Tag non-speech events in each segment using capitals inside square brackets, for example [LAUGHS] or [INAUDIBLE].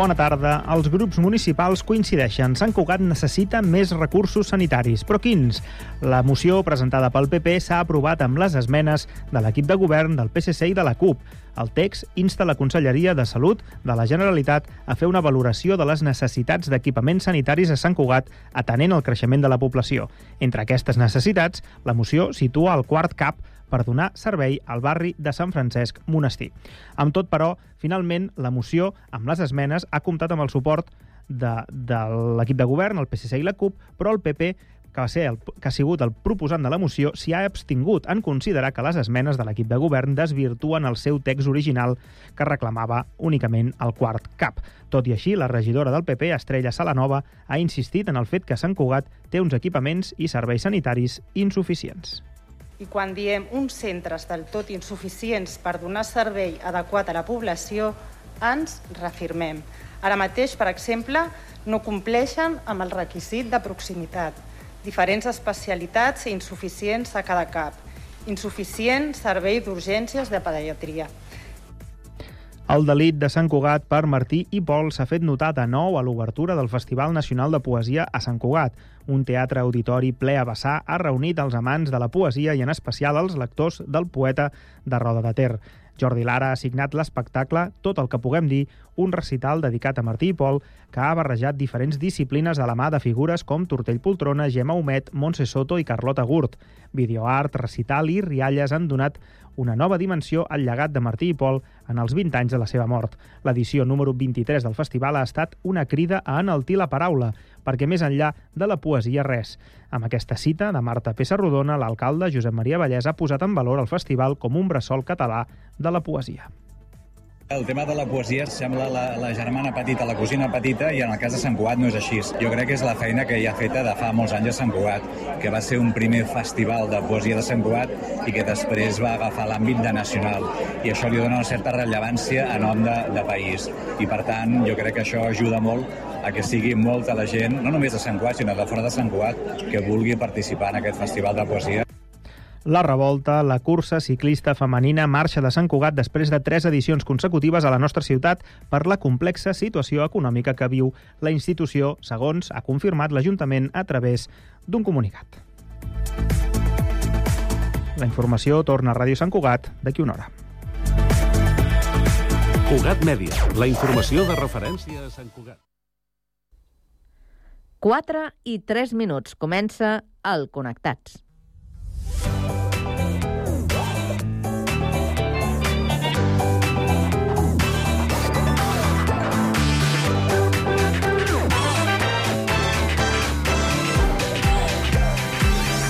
Bona tarda. Els grups municipals coincideixen. Sant Cugat necessita més recursos sanitaris. Però quins? La moció presentada pel PP s'ha aprovat amb les esmenes de l'equip de govern del PSC i de la CUP. El text insta la Conselleria de Salut de la Generalitat a fer una valoració de les necessitats d'equipaments sanitaris a Sant Cugat atenent el creixement de la població. Entre aquestes necessitats, la moció situa el quart CAP per donar servei al barri de Sant Francesc Monestir. Amb tot, però, finalment, la moció, amb les esmenes, ha comptat amb el suport de, de l'equip de govern, el PSC i la CUP, però el PP que, va ser el, que ha sigut el proposant de la moció, s'hi ha abstingut en considerar que les esmenes de l'equip de govern desvirtuen el seu text original que reclamava únicament el quart cap. Tot i així, la regidora del PP, Estrella Salanova, ha insistit en el fet que Sant Cugat té uns equipaments i serveis sanitaris insuficients. I quan diem uns centres del tot insuficients per donar servei adequat a la població, ens reafirmem. Ara mateix, per exemple, no compleixen amb el requisit de proximitat. Diferents especialitats insuficients a cada cap. Insuficient servei d'urgències de pediatria. El delit de Sant Cugat per Martí i Pol s'ha fet notar de nou a l'obertura del Festival Nacional de Poesia a Sant Cugat. Un teatre auditori ple a vessar ha reunit els amants de la poesia i en especial els lectors del poeta de Roda de Ter. Jordi Lara ha signat l'espectacle Tot el que puguem dir, un recital dedicat a Martí i Pol que ha barrejat diferents disciplines de la mà de figures com Tortell Poltrona, Gemma Humet, Montse Soto i Carlota Gurt. Videoart, recital i rialles han donat una nova dimensió al llegat de Martí i Pol en els 20 anys de la seva mort. L'edició número 23 del festival ha estat una crida a enaltir la paraula, perquè més enllà de la poesia res. Amb aquesta cita de Marta Pessarrodona, l'alcalde Josep Maria Vallès ha posat en valor el festival com un bressol català de la poesia. El tema de la poesia sembla la, la germana petita, la cosina petita, i en el cas de Sant Cugat no és així. Jo crec que és la feina que ja ha feta de fa molts anys a Sant Cugat, que va ser un primer festival de poesia de Sant Cugat i que després va agafar l'àmbit de nacional. I això li dona una certa rellevància a nom de, de país. I per tant, jo crec que això ajuda molt a que sigui molta la gent, no només de Sant Cugat, sinó de fora de Sant Cugat, que vulgui participar en aquest festival de poesia. La revolta, la cursa ciclista femenina marxa de Sant Cugat després de tres edicions consecutives a la nostra ciutat per la complexa situació econòmica que viu la institució, segons ha confirmat l'Ajuntament a través d'un comunicat. La informació torna a Ràdio Sant Cugat d'aquí una hora. Cugat Mèdia, la informació de referència a Sant Cugat. 4 i 3 minuts. Comença el Connectats.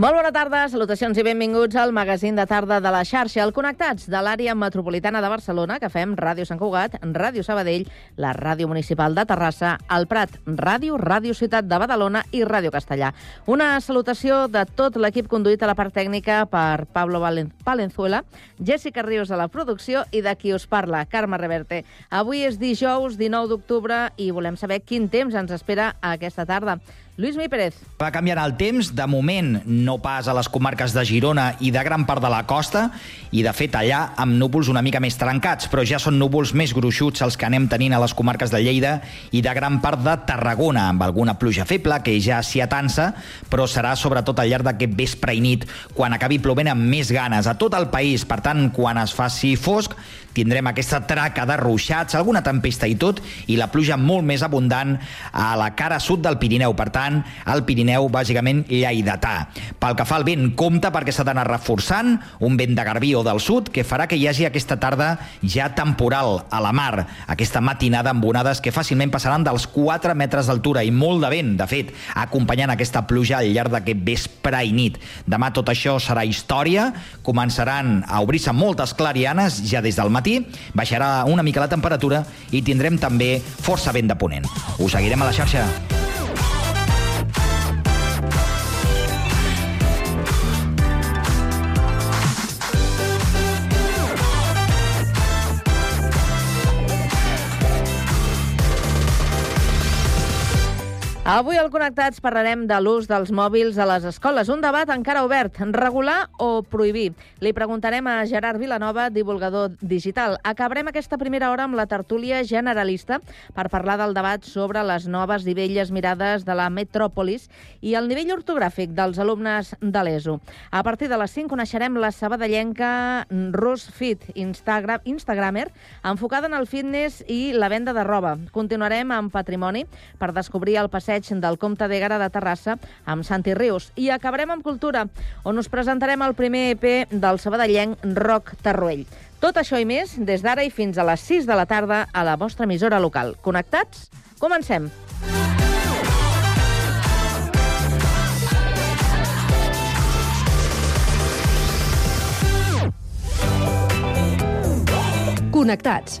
Molt bona tarda, salutacions i benvinguts al magazín de tarda de la xarxa, el Connectats de l'àrea metropolitana de Barcelona, que fem Ràdio Sant Cugat, Ràdio Sabadell, la Ràdio Municipal de Terrassa, el Prat Ràdio, Ràdio Ciutat de Badalona i Ràdio Castellà. Una salutació de tot l'equip conduït a la part tècnica per Pablo Valen Palenzuela, Jessica Ríos a la producció i de qui us parla, Carme Reverte. Avui és dijous 19 d'octubre i volem saber quin temps ens espera aquesta tarda. Lluís Mi Pérez. Va canviant el temps, de moment no pas a les comarques de Girona i de gran part de la costa, i de fet allà amb núvols una mica més trencats, però ja són núvols més gruixuts els que anem tenint a les comarques de Lleida i de gran part de Tarragona, amb alguna pluja feble que ja s'hi atansa, però serà sobretot al llarg d'aquest vespre i nit, quan acabi plovent amb més ganes a tot el país. Per tant, quan es faci fosc, tindrem aquesta traca de ruixats, alguna tempesta i tot, i la pluja molt més abundant a la cara sud del Pirineu. Per tant, el Pirineu, bàsicament, lleidatà. Pel que fa al vent, compte perquè s'ha d'anar reforçant un vent de garbí o del sud que farà que hi hagi aquesta tarda ja temporal a la mar, aquesta matinada amb onades que fàcilment passaran dels 4 metres d'altura i molt de vent, de fet, acompanyant aquesta pluja al llarg d'aquest vespre i nit. Demà tot això serà història, començaran a obrir-se moltes clarianes ja des del matí, baixarà una mica la temperatura i tindrem també força vent de ponent. Us seguirem a la xarxa. Avui al Connectats parlarem de l'ús dels mòbils a les escoles. Un debat encara obert, regular o prohibir. Li preguntarem a Gerard Vilanova, divulgador digital. Acabarem aquesta primera hora amb la tertúlia generalista per parlar del debat sobre les noves i velles mirades de la metròpolis i el nivell ortogràfic dels alumnes de l'ESO. A partir de les 5 coneixerem la sabadellenca Rose Fit, Instagram, Instagramer, enfocada en el fitness i la venda de roba. Continuarem amb patrimoni per descobrir el passeig passeig del Comte de Gara de Terrassa amb Santi Rius. I acabarem amb cultura, on us presentarem el primer EP del sabadellenc Roc Tarruell. Tot això i més des d'ara i fins a les 6 de la tarda a la vostra emissora local. Connectats? Comencem! Connectats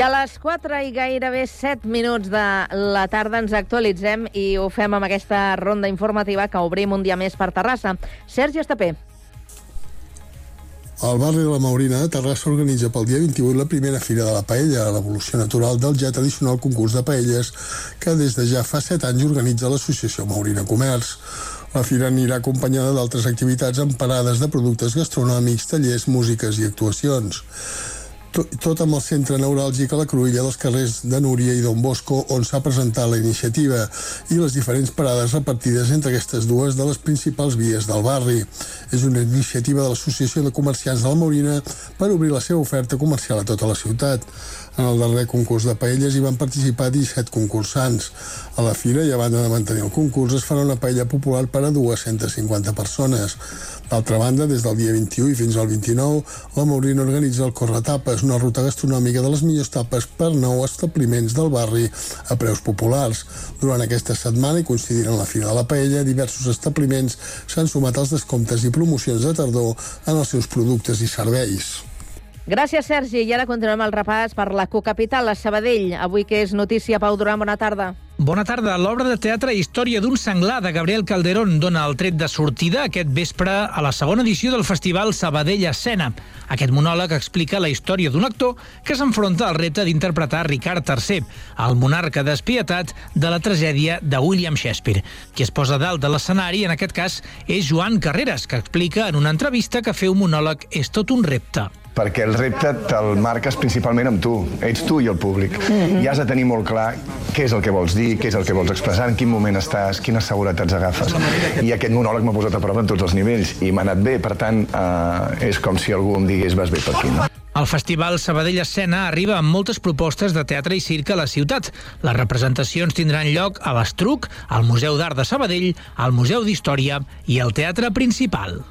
I a les 4 i gairebé 7 minuts de la tarda ens actualitzem i ho fem amb aquesta ronda informativa que obrim un dia més per Terrassa. Sergi Estapé. Al barri de la Maurina Terrassa organitza pel dia 28 la primera Fira de la Paella, l'evolució natural del ja tradicional concurs de paelles que des de ja fa 7 anys organitza l'Associació Maurina Comerç. La fira anirà acompanyada d'altres activitats amb parades de productes gastronòmics, tallers, músiques i actuacions tot, amb el centre neuràlgic a la cruïlla dels carrers de Núria i Don Bosco, on s'ha presentat la iniciativa, i les diferents parades repartides entre aquestes dues de les principals vies del barri. És una iniciativa de l'Associació de Comerciants de la Maurina per obrir la seva oferta comercial a tota la ciutat. En el darrer concurs de paelles hi van participar 17 concursants. A la fira, i a banda de mantenir el concurs, es farà una paella popular per a 250 persones. D'altra banda, des del dia 21 i fins al 29, la Maurina organitza el Corretapes, una ruta gastronòmica de les millors tapes per nou establiments del barri a preus populars. Durant aquesta setmana i coincidint en la Fira de la Paella, diversos establiments s'han sumat als descomptes i promocions de tardor en els seus productes i serveis. Gràcies, Sergi. I ara continuem el repàs per la cocapital, la Sabadell. Avui que és notícia, Pau Duran, bona tarda. Bona tarda. L'obra de teatre Història d'un senglar de Gabriel Calderón dona el tret de sortida aquest vespre a la segona edició del Festival Sabadell Escena. Aquest monòleg explica la història d'un actor que s'enfronta al repte d'interpretar Ricard III, el monarca despietat de la tragèdia de William Shakespeare. Qui es posa dalt de l'escenari, en aquest cas, és Joan Carreras, que explica en una entrevista que fer un monòleg és tot un repte perquè el repte te'l marques principalment amb tu. Ets tu i el públic. Mm -hmm. I has de tenir molt clar què és el que vols dir, què és el que vols expressar, en quin moment estàs, quines seguretats agafes. I aquest monòleg m'ha posat a prova en tots els nivells i m'ha anat bé, per tant, eh, és com si algú em digués vas bé per aquí. No? El Festival Sabadell Escena arriba amb moltes propostes de teatre i circ a la ciutat. Les representacions tindran lloc a l'Estruc, al Museu d'Art de Sabadell, al Museu d'Història i al Teatre Principal.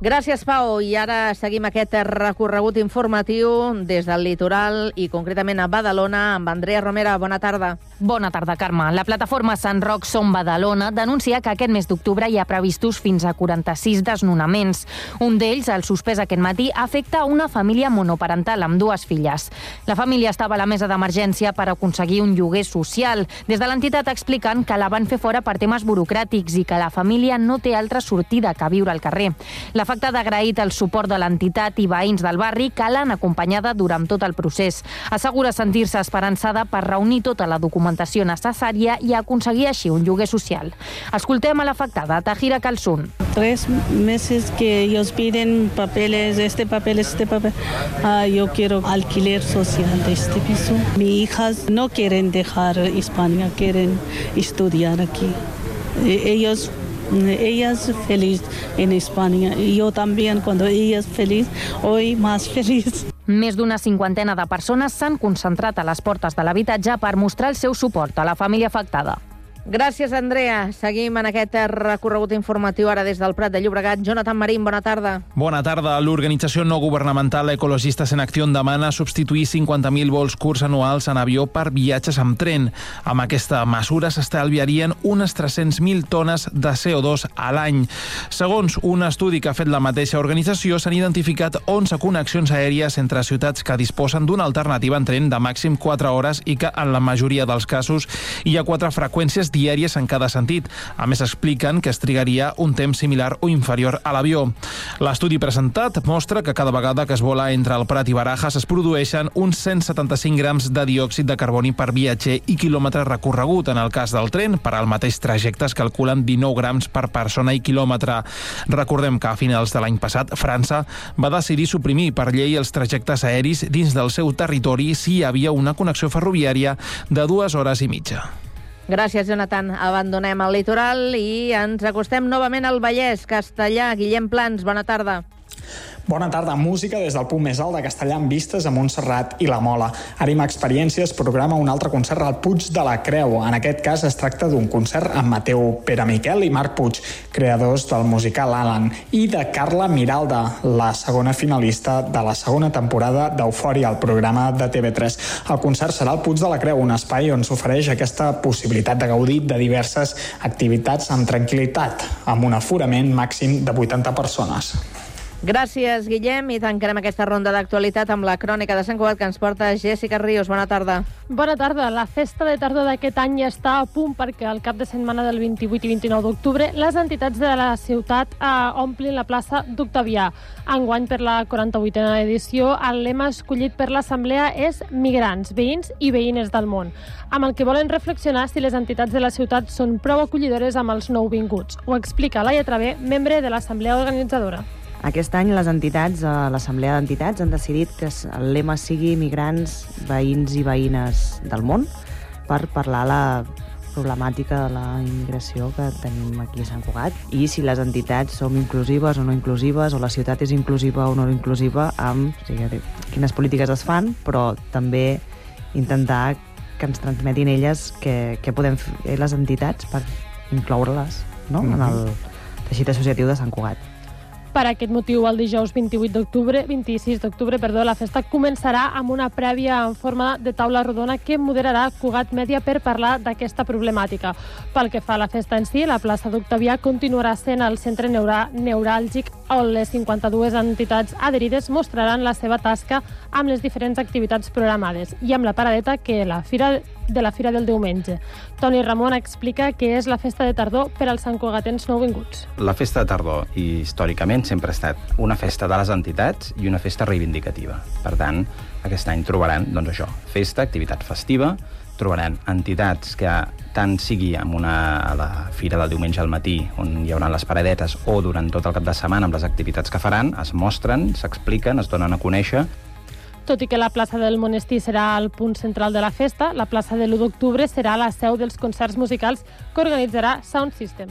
Gràcies, Pau. I ara seguim aquest recorregut informatiu des del litoral i concretament a Badalona amb Andrea Romera. Bona tarda. Bona tarda, Carme. La plataforma Sant Roc Som Badalona denuncia que aquest mes d'octubre hi ha previstos fins a 46 desnonaments. Un d'ells, el suspès aquest matí, afecta una família monoparental amb dues filles. La família estava a la mesa d'emergència per aconseguir un lloguer social. Des de l'entitat expliquen que la van fer fora per temes burocràtics i que la família no té altra sortida que viure al carrer. La L'afectada ha agraït el suport de l'entitat i veïns del barri que l'han acompanyada durant tot el procés. Assegura sentir-se esperançada per reunir tota la documentació necessària i aconseguir així un lloguer social. Escoltem a l'afectada, Tahira Calzun. Tres meses que ellos piden papeles, este papel, este papel. Ah, yo quiero alquiler social de este piso. Mis hijas no quieren dejar España, quieren estudiar aquí. E, ellos ella es feliz en España y yo también cuando ella es feliz, hoy más feliz. Més d'una cinquantena de persones s'han concentrat a les portes de l'habitatge per mostrar el seu suport a la família afectada. Gràcies, Andrea. Seguim en aquest recorregut informatiu ara des del Prat de Llobregat. Jonathan Marín, bona tarda. Bona tarda. L'organització no governamental Ecologistes en Acció demana substituir 50.000 vols curts anuals en avió per viatges amb tren. Amb aquesta mesura s'estalviarien unes 300.000 tones de CO2 a l'any. Segons un estudi que ha fet la mateixa organització, s'han identificat 11 connexions aèries entre ciutats que disposen d'una alternativa en tren de màxim 4 hores i que, en la majoria dels casos, hi ha quatre freqüències diàries en cada sentit. A més, expliquen que es trigaria un temps similar o inferior a l'avió. L'estudi presentat mostra que cada vegada que es vola entre el Prat i Barajas es produeixen uns 175 grams de diòxid de carboni per viatger i quilòmetre recorregut. En el cas del tren, per al mateix trajecte es calculen 19 grams per persona i quilòmetre. Recordem que a finals de l'any passat França va decidir suprimir per llei els trajectes aeris dins del seu territori si hi havia una connexió ferroviària de dues hores i mitja. Gràcies, Jonathan. Abandonem el litoral i ens acostem novament al Vallès, Castellà. Guillem Plans, bona tarda. Bona tarda. Música des del punt més alt de Castellà amb vistes a Montserrat i la Mola. Arima Experiències programa un altre concert al Puig de la Creu. En aquest cas es tracta d'un concert amb Mateu Pere Miquel i Marc Puig, creadors del musical Alan, i de Carla Miralda, la segona finalista de la segona temporada d'Eufòria, al programa de TV3. El concert serà al Puig de la Creu, un espai on s'ofereix aquesta possibilitat de gaudir de diverses activitats amb tranquil·litat, amb un aforament màxim de 80 persones. Gràcies, Guillem, i tancarem aquesta ronda d'actualitat amb la crònica de Sant Cugat que ens porta Jessica Ríos. Bona tarda. Bona tarda. La festa de tardor d'aquest any ja està a punt perquè al cap de setmana del 28 i 29 d'octubre les entitats de la ciutat eh, omplin la plaça d'Octavià. Enguany, per la 48a edició, el lema escollit per l'Assemblea és Migrants, veïns i veïnes del món, amb el que volen reflexionar si les entitats de la ciutat són prou acollidores amb els nouvinguts. Ho explica Laia Travé, membre de l'Assemblea Organitzadora. Aquest any les entitats, a l'Assemblea d'Entitats, han decidit que el lema sigui migrants, veïns i veïnes del món per parlar la problemàtica de la immigració que tenim aquí a Sant Cugat i si les entitats som inclusives o no inclusives o la ciutat és inclusiva o no inclusiva amb o sigui, quines polítiques es fan, però també intentar que ens transmetin elles què, què podem fer les entitats per incloure-les no? mm -hmm. en el teixit associatiu de Sant Cugat. Per aquest motiu, el dijous 28 d'octubre, 26 d'octubre, perdó, la festa començarà amb una prèvia en forma de taula rodona que moderarà Cugat Mèdia per parlar d'aquesta problemàtica. Pel que fa a la festa en si, la plaça d'Octavià continuarà sent el centre neura neuràlgic on les 52 entitats adherides mostraran la seva tasca amb les diferents activitats programades i amb la paradeta que la Fira de la Fira del Diumenge. Toni Ramon explica què és la festa de tardor per als santcugatens nouvinguts. La festa de tardor, històricament, sempre ha estat una festa de les entitats i una festa reivindicativa. Per tant, aquest any trobaran, doncs això, festa, activitat festiva, trobaran entitats que tant sigui amb una, a la fira del diumenge al matí, on hi haurà les paradetes, o durant tot el cap de setmana amb les activitats que faran, es mostren, s'expliquen, es donen a conèixer tot i que la plaça del Monestir serà el punt central de la festa, la plaça de l'1 d'octubre serà la seu dels concerts musicals que organitzarà Sound System.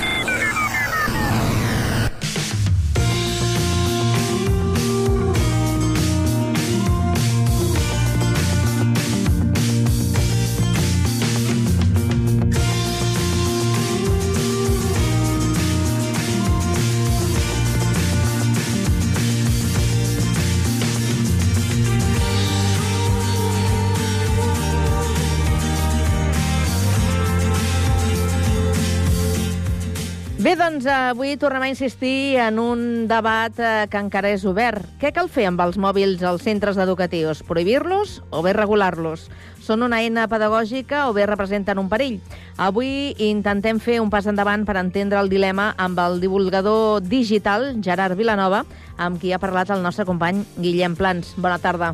Doncs, avui tornem a insistir en un debat eh, que encara és obert. Què cal fer amb els mòbils als centres educatius? Prohibir-los o bé regular-los? Són una eina pedagògica o bé representen un perill? Avui intentem fer un pas endavant per entendre el dilema amb el divulgador digital Gerard Vilanova, amb qui ha parlat el nostre company Guillem Plans. Bona tarda.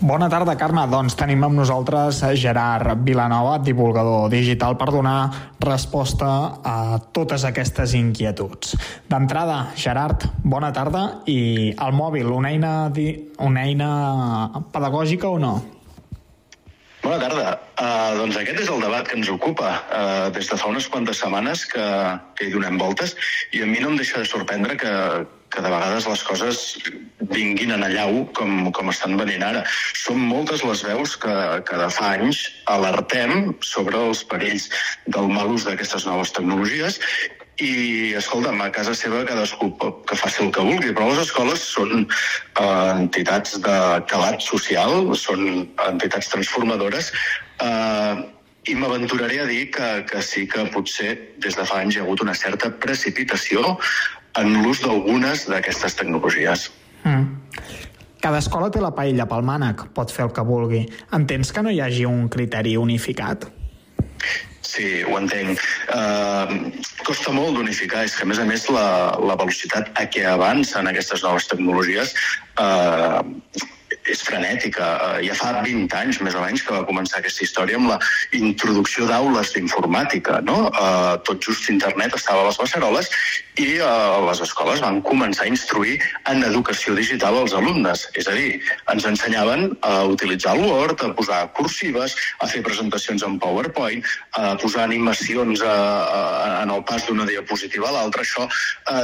Bona tarda, Carme. Doncs tenim amb nosaltres Gerard Vilanova, divulgador digital, per donar resposta a totes aquestes inquietuds. D'entrada, Gerard, bona tarda. I el mòbil, una eina, una eina pedagògica o no? Bona tarda. Uh, doncs aquest és el debat que ens ocupa uh, des de fa unes quantes setmanes que, que hi donem voltes i a mi no em deixa de sorprendre que, que de vegades les coses vinguin en allau com, com estan venint ara. Són moltes les veus que, que de fa anys alertem sobre els perills del mal ús d'aquestes noves tecnologies i, escolta'm, a casa seva cadascú que faci el que vulgui, però les escoles són eh, entitats de calat social, són entitats transformadores, eh, i m'aventuraré a dir que, que sí que potser des de fa anys hi ha hagut una certa precipitació en l'ús d'algunes d'aquestes tecnologies. Mm. Cada escola té la paella pel mànec, pot fer el que vulgui. Entens que no hi hagi un criteri unificat? Sí, ho entenc. Uh, costa molt d'unificar, és que a més a més la, la velocitat a què avancen aquestes noves tecnologies uh, és frenètica. Uh, ja fa 20 anys, més o menys, que va començar aquesta història amb la introducció d'aules d'informàtica. No? Uh, tot just internet estava a les beceroles i uh, les escoles van començar a instruir en educació digital als alumnes. És a dir, ens ensenyaven a utilitzar el Word, a posar cursives, a fer presentacions en PowerPoint, a posar animacions a, a, en el pas d'una diapositiva a l'altra. Això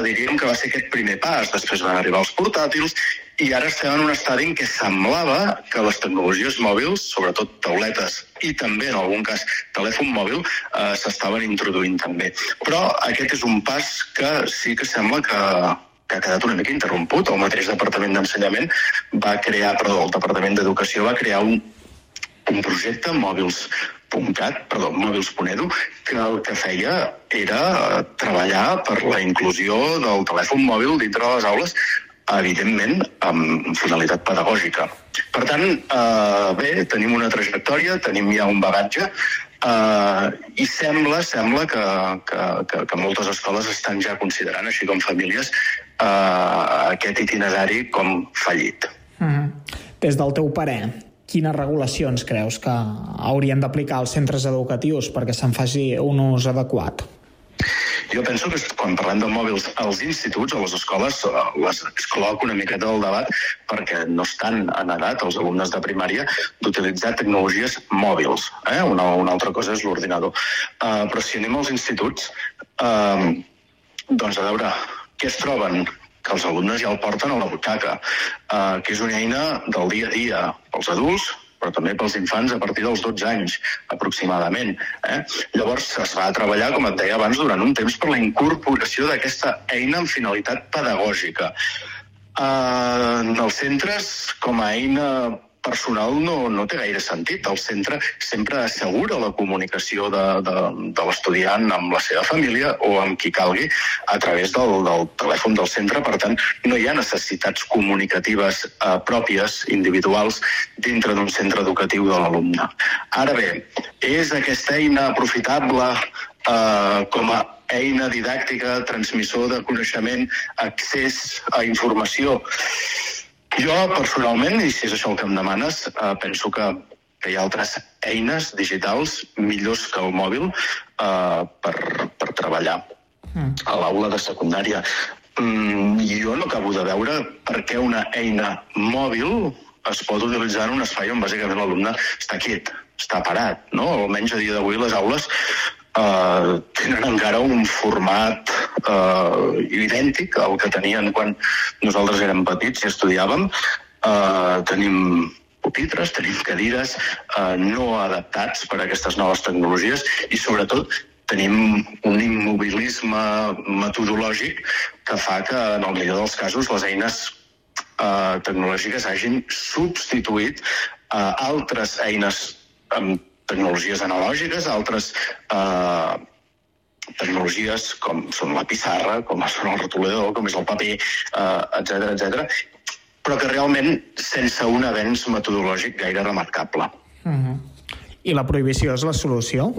diríem que va ser aquest primer pas. Després van arribar els portàtils i ara estem en un estadi en què semblava que les tecnologies mòbils, sobretot tauletes i també, en algun cas, telèfon mòbil, eh, s'estaven introduint també. Però aquest és un pas que sí que sembla que, que ha quedat una mica interromput. El mateix Departament d'Ensenyament va crear, perdó, el Departament d'Educació va crear un, un projecte mòbils .cat, perdó, mòbils.edu, que el que feia era treballar per la inclusió del telèfon mòbil dintre de les aules evidentment, amb finalitat pedagògica. Per tant, eh, bé, tenim una trajectòria, tenim ja un bagatge, eh, i sembla, sembla que, que, que, que moltes escoles estan ja considerant, així com famílies, eh, aquest itinerari com fallit. Mm -hmm. Des del teu parer, quines regulacions creus que haurien d'aplicar els centres educatius perquè se'n faci un ús adequat? Jo penso que quan parlem de mòbils als instituts, a les escoles, eh, les excloc una miqueta del debat perquè no estan en edat els alumnes de primària d'utilitzar tecnologies mòbils. Eh? Una, una altra cosa és l'ordinador. Uh, però si anem als instituts, uh, doncs a veure, què es troben? que els alumnes ja el porten a la butaca, uh, que és una eina del dia a dia pels adults, però també pels infants a partir dels 12 anys, aproximadament. Eh? Llavors es va treballar, com et deia abans, durant un temps per la incorporació d'aquesta eina amb finalitat pedagògica. Uh, en els centres, com a eina personal no, no té gaire sentit. El centre sempre assegura la comunicació de, de, de l'estudiant amb la seva família o amb qui calgui a través del, del telèfon del centre. Per tant, no hi ha necessitats comunicatives eh, pròpies, individuals, dintre d'un centre educatiu de l'alumne. Ara bé, és aquesta eina aprofitable eh, com a eina didàctica, transmissor de coneixement, accés a informació jo, personalment, i si és això el que em demanes, eh, penso que, que hi ha altres eines digitals millors que el mòbil eh, per, per treballar mm. a l'aula de secundària. Mm, jo no acabo de veure per què una eina mòbil es pot utilitzar en un espai on bàsicament l'alumne està quiet, està parat, no? Almenys a dia d'avui les aules eh, tenen encara un format eh, idèntic al que tenien quan nosaltres érem petits i estudiàvem. Eh, tenim pupitres, tenim cadires eh, no adaptats per a aquestes noves tecnologies i sobretot tenim un immobilisme metodològic que fa que en el millor dels casos les eines eh, tecnològiques hagin substituït eh, altres eines amb tecnologies analògiques, altres eh, tecnologies com són la pissarra, com són el rotulador, com és el paper, eh, etc etc, però que realment sense un avenç metodològic gaire remarcable. Uh -huh. I la prohibició és la solució?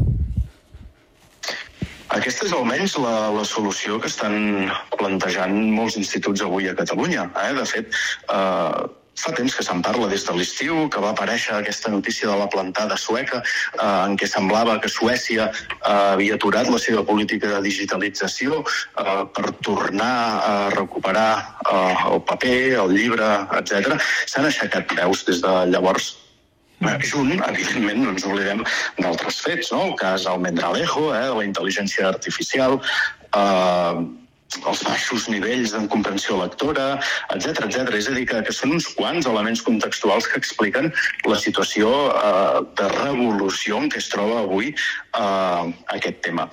Aquesta és almenys la, la solució que estan plantejant molts instituts avui a Catalunya. Eh? De fet, eh, fa temps que se'n parla des de l'estiu, que va aparèixer aquesta notícia de la plantada sueca, eh, en què semblava que Suècia eh, havia aturat la seva política de digitalització eh, per tornar a recuperar eh, el paper, el llibre, etc. S'han aixecat veus des de llavors Eh, Junt, evidentment, no ens oblidem d'altres fets, no? El cas Almendralejo, eh, de la intel·ligència artificial, eh, els baixos nivells en comprensió lectora, etc etc. És a dir, que, que són uns quants elements contextuals que expliquen la situació eh, de revolució en què es troba avui eh, aquest tema.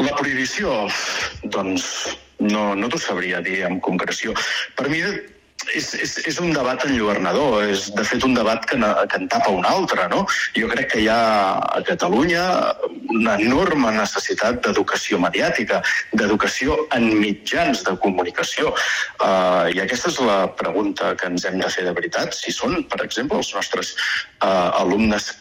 La prohibició, doncs, no, no t'ho sabria dir amb concreció. Per mi és, és, és un debat enlluernador, és de fet un debat que, que en tapa un altre. No? Jo crec que hi ha a Catalunya una enorme necessitat d'educació mediàtica, d'educació en mitjans de comunicació. Uh, I aquesta és la pregunta que ens hem de fer de veritat. Si són, per exemple, els nostres uh, alumnes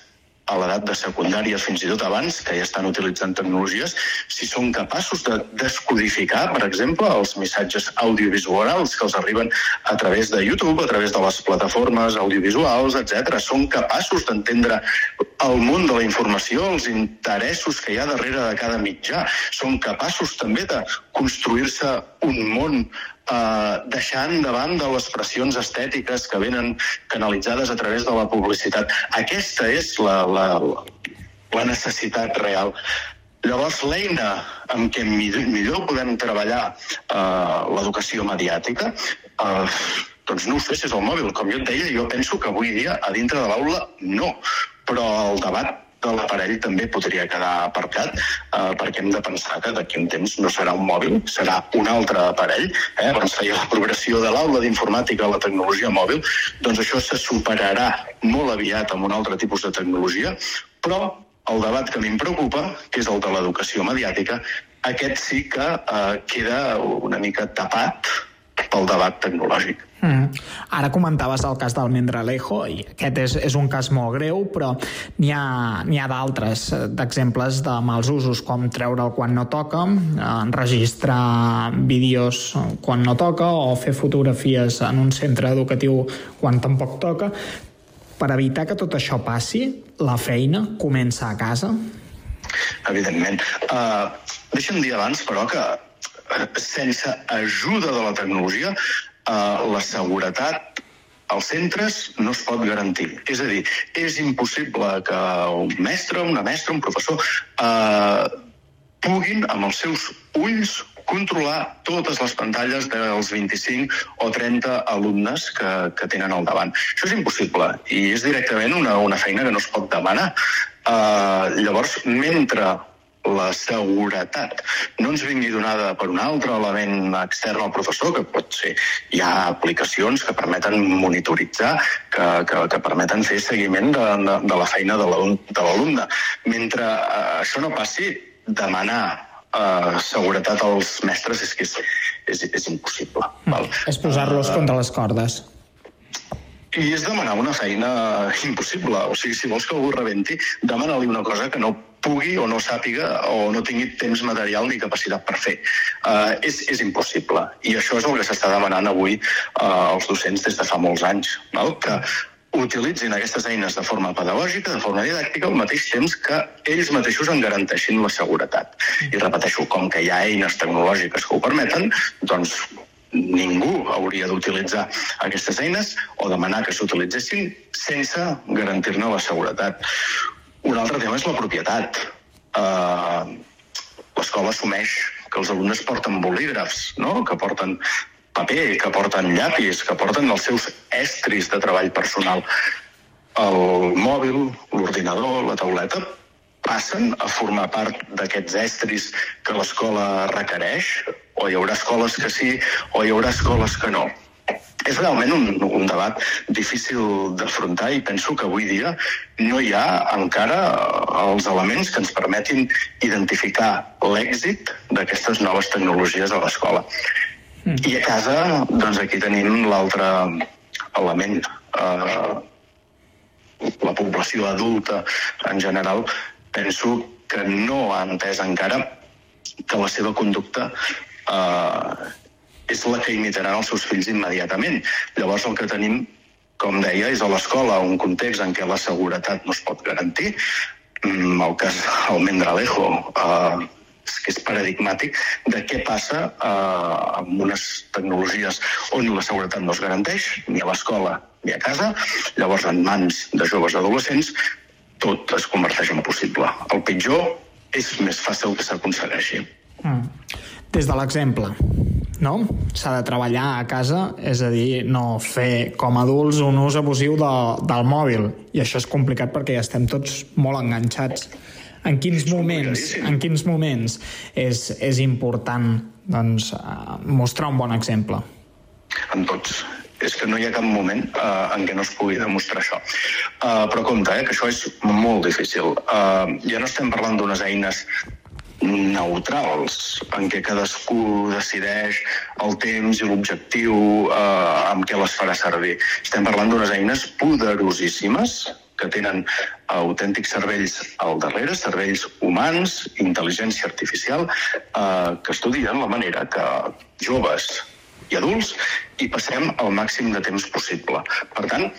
a l'edat de secundària, fins i tot abans, que ja estan utilitzant tecnologies, si són capaços de descodificar, per exemple, els missatges audiovisuals que els arriben a través de YouTube, a través de les plataformes audiovisuals, etc. Són capaços d'entendre el món de la informació, els interessos que hi ha darrere de cada mitjà. Són capaços també de construir-se un món eh, deixant de banda les pressions estètiques que venen canalitzades a través de la publicitat. Aquesta és la, la, la necessitat real. Llavors, l'eina amb què millor, podem treballar eh, l'educació mediàtica, eh, doncs no ho sé si és el mòbil. Com jo et deia, jo penso que avui dia a dintre de l'aula no, però el debat de l'aparell també podria quedar aparcat eh, perquè hem de pensar que d'aquí un temps no serà un mòbil, serà un altre aparell. Eh? Abans feia la progressió de l'aula d'informàtica a la tecnologia mòbil, doncs això se superarà molt aviat amb un altre tipus de tecnologia, però el debat que a mi em preocupa, que és el de l'educació mediàtica, aquest sí que eh, queda una mica tapat pel debat tecnològic. Mm. Ara comentaves el cas del Mendralejo i aquest és, és un cas molt greu però n'hi ha, ha d'altres eh, d'exemples de mals usos com treure'l quan no toca enregistrar vídeos quan no toca o fer fotografies en un centre educatiu quan tampoc toca per evitar que tot això passi la feina comença a casa? Evidentment. Uh, deixa'm dir abans, però, que sense ajuda de la tecnologia, eh, la seguretat als centres no es pot garantir. És a dir, és impossible que un mestre, una mestra, un professor eh, puguin, amb els seus ulls, controlar totes les pantalles dels 25 o 30 alumnes que, que tenen al davant. Això és impossible i és directament una, una feina que no es pot demanar. Uh, llavors, mentre la seguretat no ens vingui donada per un altre element extern al professor, que pot ser, hi ha aplicacions que permeten monitoritzar, que, que, que permeten fer seguiment de, de, de la feina de l'alumne. Mentre eh, això no passi, demanar eh, seguretat als mestres és que és, és, és impossible. Val? És posar-los uh, contra les cordes. I és demanar una feina impossible. O sigui, si vols que algú rebenti, demana-li una cosa que no pugui o no sàpiga o no tingui temps material ni capacitat per fer. Uh, és, és impossible. I això és el que s'està demanant avui uh, als docents des de fa molts anys. No? Que utilitzin aquestes eines de forma pedagògica, de forma didàctica, al mateix temps que ells mateixos en garanteixin la seguretat. I repeteixo, com que hi ha eines tecnològiques que ho permeten, doncs ningú hauria d'utilitzar aquestes eines o demanar que s'utilitzessin sense garantir-ne la seguretat. Un altre tema és la propietat. Uh, L'escola assumeix que els alumnes porten bolígrafs, no? que porten paper, que porten llapis, que porten els seus estris de treball personal. El mòbil, l'ordinador, la tauleta, passen a formar part d'aquests estris que l'escola requereix? O hi haurà escoles que sí, o hi haurà escoles que no? és realment un, un debat difícil d'afrontar i penso que avui dia no hi ha encara els elements que ens permetin identificar l'èxit d'aquestes noves tecnologies a l'escola. Mm. I a casa, doncs aquí tenim l'altre element. Eh, la població adulta en general penso que no ha entès encara que la seva conducta eh, és la que imitaran els seus fills immediatament. Llavors el que tenim, com deia, és a l'escola un context en què la seguretat no es pot garantir. Mm, el cas Almendralejo eh, és que és paradigmàtic de què passa eh, amb unes tecnologies on la seguretat no es garanteix, ni a l'escola ni a casa. Llavors, en mans de joves adolescents, tot es converteix en possible. El pitjor és més fàcil que s'aconsegueixi. Mm. Des de l'exemple, no? S'ha de treballar a casa, és a dir, no fer com adults un ús abusiu de, del mòbil. I això és complicat perquè ja estem tots molt enganxats. En quins moments, en quins moments és, és important doncs, eh, mostrar un bon exemple? En tots és que no hi ha cap moment uh, en què no es pugui demostrar això. Uh, però compte, eh, que això és molt difícil. Uh, ja no estem parlant d'unes eines neutrals, en què cadascú decideix el temps i l'objectiu eh, amb què les farà servir. Estem parlant d'unes eines poderosíssimes que tenen autèntics cervells al darrere, cervells humans, intel·ligència artificial, eh, que estudien la manera que joves i adults hi passem el màxim de temps possible. Per tant,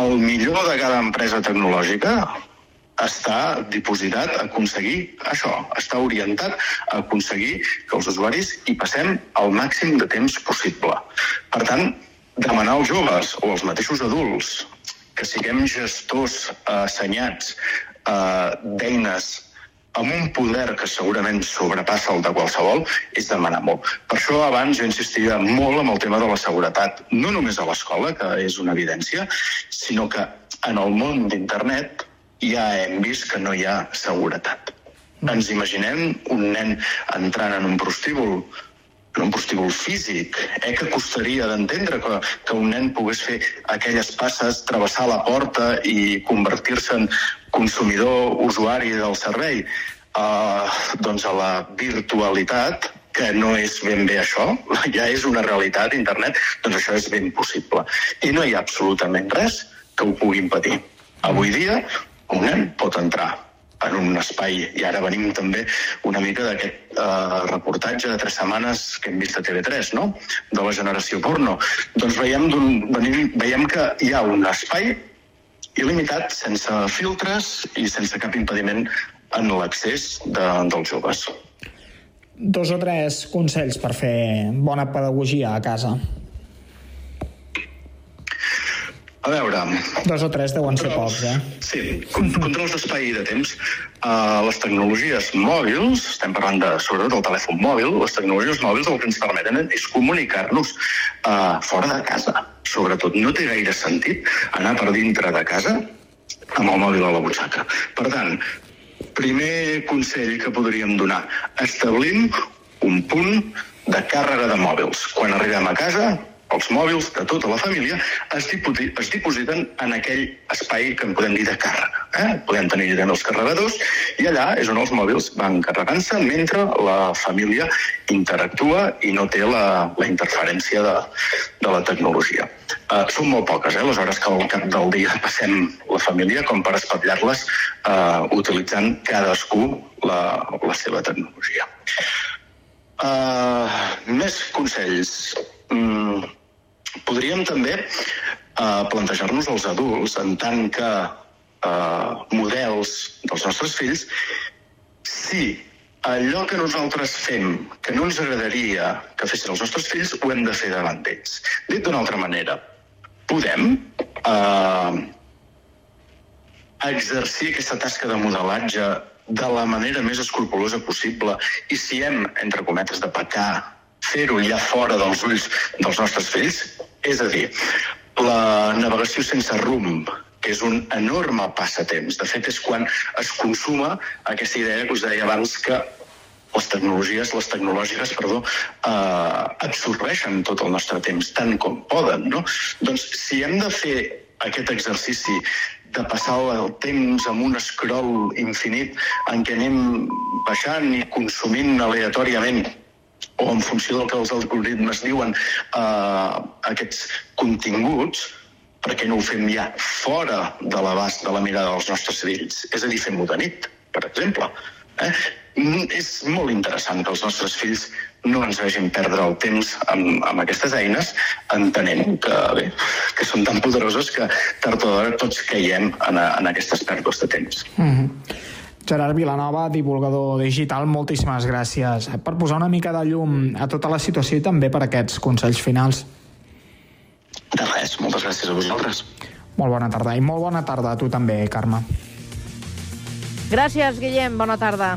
el millor de cada empresa tecnològica està dipositat a aconseguir això, està orientat a aconseguir que els usuaris hi passem el màxim de temps possible. Per tant, demanar als joves o als mateixos adults que siguem gestors assenyats eh, d'eines amb un poder que segurament sobrepassa el de qualsevol, és demanar molt. Per això abans jo insistia molt amb el tema de la seguretat, no només a l'escola, que és una evidència, sinó que en el món d'internet ja hem vist que no hi ha seguretat. Ens imaginem un nen entrant en un prostíbul en un prostíbul físic, eh, que costaria d'entendre que, que un nen pogués fer aquelles passes, travessar la porta i convertir-se en consumidor, usuari del servei. Uh, doncs a la virtualitat, que no és ben bé això, [LAUGHS] ja és una realitat, internet, doncs això és ben possible. I no hi ha absolutament res que ho pugui impedir. Avui dia, un nen pot entrar en un espai, i ara venim també una mica d'aquest eh, reportatge de tres setmanes que hem vist a TV3, no?, de la generació porno. Doncs veiem, venim, veiem que hi ha un espai il·limitat, sense filtres i sense cap impediment en l'accés de, dels joves. Dos o tres consells per fer bona pedagogia a casa. A veure... Dos o tres deuen ser pocs, eh? Sí, controls d'espai i de temps. Uh, les tecnologies mòbils, estem parlant de, sobretot del telèfon mòbil, les tecnologies mòbils el que ens permeten és comunicar-nos uh, fora de casa. Sobretot, no té gaire sentit anar per dintre de casa amb el mòbil a la butxaca. Per tant, primer consell que podríem donar, establim un punt de càrrega de mòbils. Quan arribem a casa, els mòbils de tota la família es, es dipositen en aquell espai que en podem dir de càrrega. Eh? Podem tenir també els carregadors i allà és on els mòbils van carregant-se mentre la família interactua i no té la, la interferència de, de la tecnologia. Uh, són molt poques, eh, les hores que al cap del dia passem la família com per espatllar-les uh, utilitzant cadascú la, la seva tecnologia. Uh, més consells. Mm, podríem també uh, plantejar-nos els adults en tant que uh, models dels nostres fills si allò que nosaltres fem que no ens agradaria que fessin els nostres fills ho hem de fer davant d'ells. Dit d'una altra manera, podem uh, exercir aquesta tasca de modelatge de la manera més escrupulosa possible i si hem, entre cometes, de pecar fer-ho ja fora dels ulls dels nostres fills? És a dir, la navegació sense rumb, que és un enorme passatemps. De fet, és quan es consuma aquesta idea que us deia abans que les tecnologies, les tecnològiques, perdó, eh, absorbeixen tot el nostre temps, tant com poden, no? Doncs si hem de fer aquest exercici de passar el temps amb un scroll infinit en què anem baixant i consumint aleatòriament o en funció del que els algoritmes diuen eh, aquests continguts, perquè no ho fem ja fora de l'abast de la mirada dels nostres fills? És a dir, fem-ho de nit, per exemple. Eh? Mm, És molt interessant que els nostres fills no ens vegin perdre el temps amb, amb aquestes eines, entenent que, bé, que són tan poderoses que tard o d'hora tots caiem en, en aquestes pèrdues de temps. Mm -hmm. Gerard Vilanova, divulgador digital, moltíssimes gràcies per posar una mica de llum a tota la situació i també per aquests consells finals. De res, moltes gràcies a vosaltres. Molt bona tarda i molt bona tarda a tu també, Carme. Gràcies, Guillem. Bona tarda.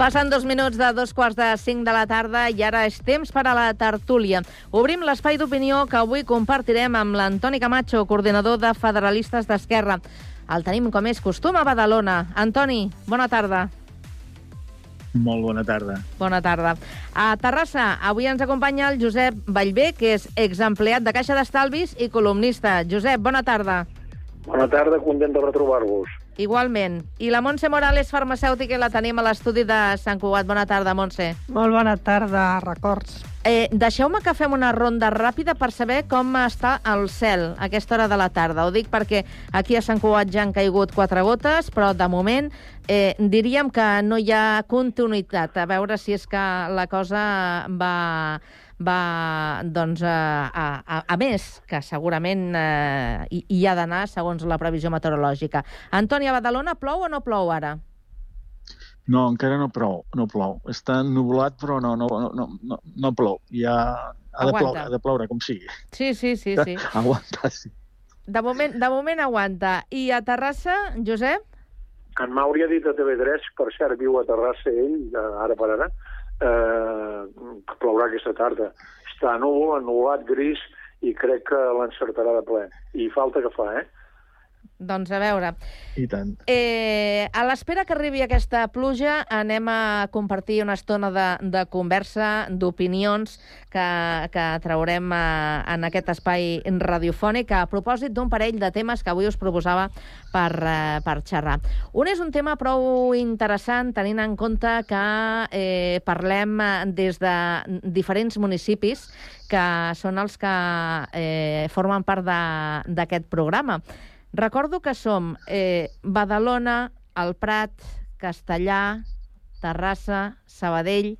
Passen dos minuts de dos quarts de cinc de la tarda i ara és temps per a la tertúlia. Obrim l'espai d'opinió que avui compartirem amb l'Antoni Camacho, coordinador de Federalistes d'Esquerra. El tenim, com és costum, a Badalona. Antoni, bona tarda. Molt bona tarda. Bona tarda. A Terrassa, avui ens acompanya el Josep Vallvé, que és exempleat de Caixa d'Estalvis i columnista. Josep, bona tarda. Bona tarda, content de retrobar-vos. Igualment. I la Montse Morales, farmacèutica, la tenim a l'estudi de Sant Cugat. Bona tarda, Montse. Molt bona tarda, records. Eh, Deixeu-me que fem una ronda ràpida per saber com està el cel a aquesta hora de la tarda. Ho dic perquè aquí a Sant Cugat ja han caigut quatre gotes, però de moment eh, diríem que no hi ha continuïtat. A veure si és que la cosa va va doncs, a, a, a més, que segurament eh, hi, hi ha d'anar segons la previsió meteorològica. Antònia, a Badalona plou o no plou ara? No, encara no plou, no plou. Està nuvolat, però no, no, no, no, no plou. Ja ha de, ploure, ha de ploure, com sigui. Sí, sí, sí. sí. [LAUGHS] Aguanta, sí. De moment, de moment aguanta. I a Terrassa, Josep? En Mauri ha dit a TV3, per cert, viu a Terrassa ell, ara per ara, eh, que plourà aquesta tarda. Està núvol, ennuvolat, gris, i crec que l'encertarà de ple. I falta que fa, eh? Doncs a veure. I tant. Eh, a l'espera que arribi aquesta pluja, anem a compartir una estona de, de conversa, d'opinions que, que traurem a, en aquest espai radiofònic a propòsit d'un parell de temes que avui us proposava per, eh, per xerrar. Un és un tema prou interessant, tenint en compte que eh, parlem eh, des de diferents municipis que són els que eh, formen part d'aquest programa. Recordo que som eh, Badalona, el Prat, Castellà, Terrassa, Sabadell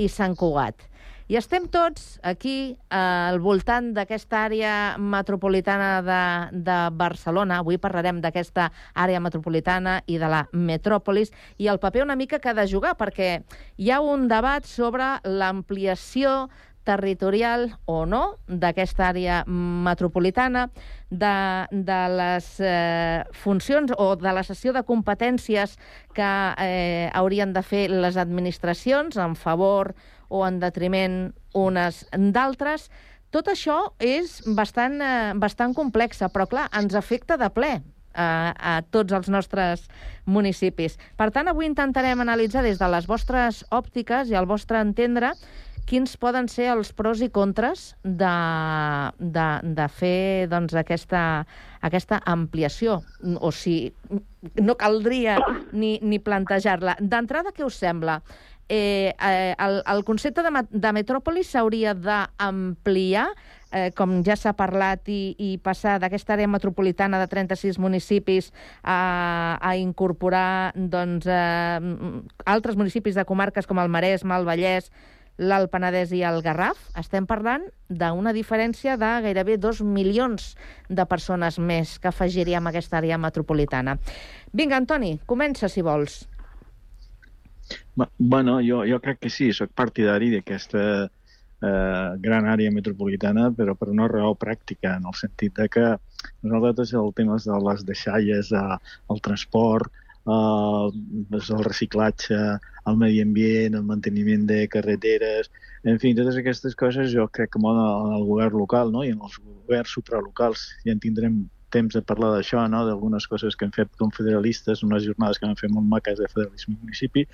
i Sant Cugat. I estem tots aquí eh, al voltant d'aquesta àrea metropolitana de, de Barcelona. Avui parlarem d'aquesta àrea metropolitana i de la metròpolis i el paper una mica que ha de jugar, perquè hi ha un debat sobre l'ampliació territorial o no d'aquesta àrea metropolitana, de, de les eh, funcions o de la cessió de competències que eh, haurien de fer les administracions en favor o en detriment unes d'altres. Tot això és bastant, eh, bastant complexa, però clar, ens afecta de ple a, a tots els nostres municipis. Per tant, avui intentarem analitzar des de les vostres òptiques i al vostre entendre quins poden ser els pros i contres de, de, de fer doncs, aquesta, aquesta ampliació, o si no caldria ni, ni plantejar-la. D'entrada, què us sembla? Eh, eh, el, el concepte de, de metròpoli s'hauria d'ampliar, eh, com ja s'ha parlat, i, i passar d'aquesta àrea metropolitana de 36 municipis a, a incorporar doncs, eh, altres municipis de comarques com el Maresme, el Vallès, l'Alt Penedès i el Garraf, estem parlant d'una diferència de gairebé dos milions de persones més que afegiríem a aquesta àrea metropolitana. Vinga, Antoni, comença, si vols. Bueno, jo, jo crec que sí, sóc partidari d'aquesta eh, gran àrea metropolitana, però per una raó pràctica, en el sentit de que nosaltres el tema de les deixalles, el transport, eh, el reciclatge, el medi ambient, el manteniment de carreteres, en fi, totes aquestes coses jo crec que molt en el govern local no? i en els governs supralocals ja en tindrem temps de parlar d'això, no? d'algunes coses que hem fet com federalistes, unes jornades que vam fer molt maques de federalisme i municipi,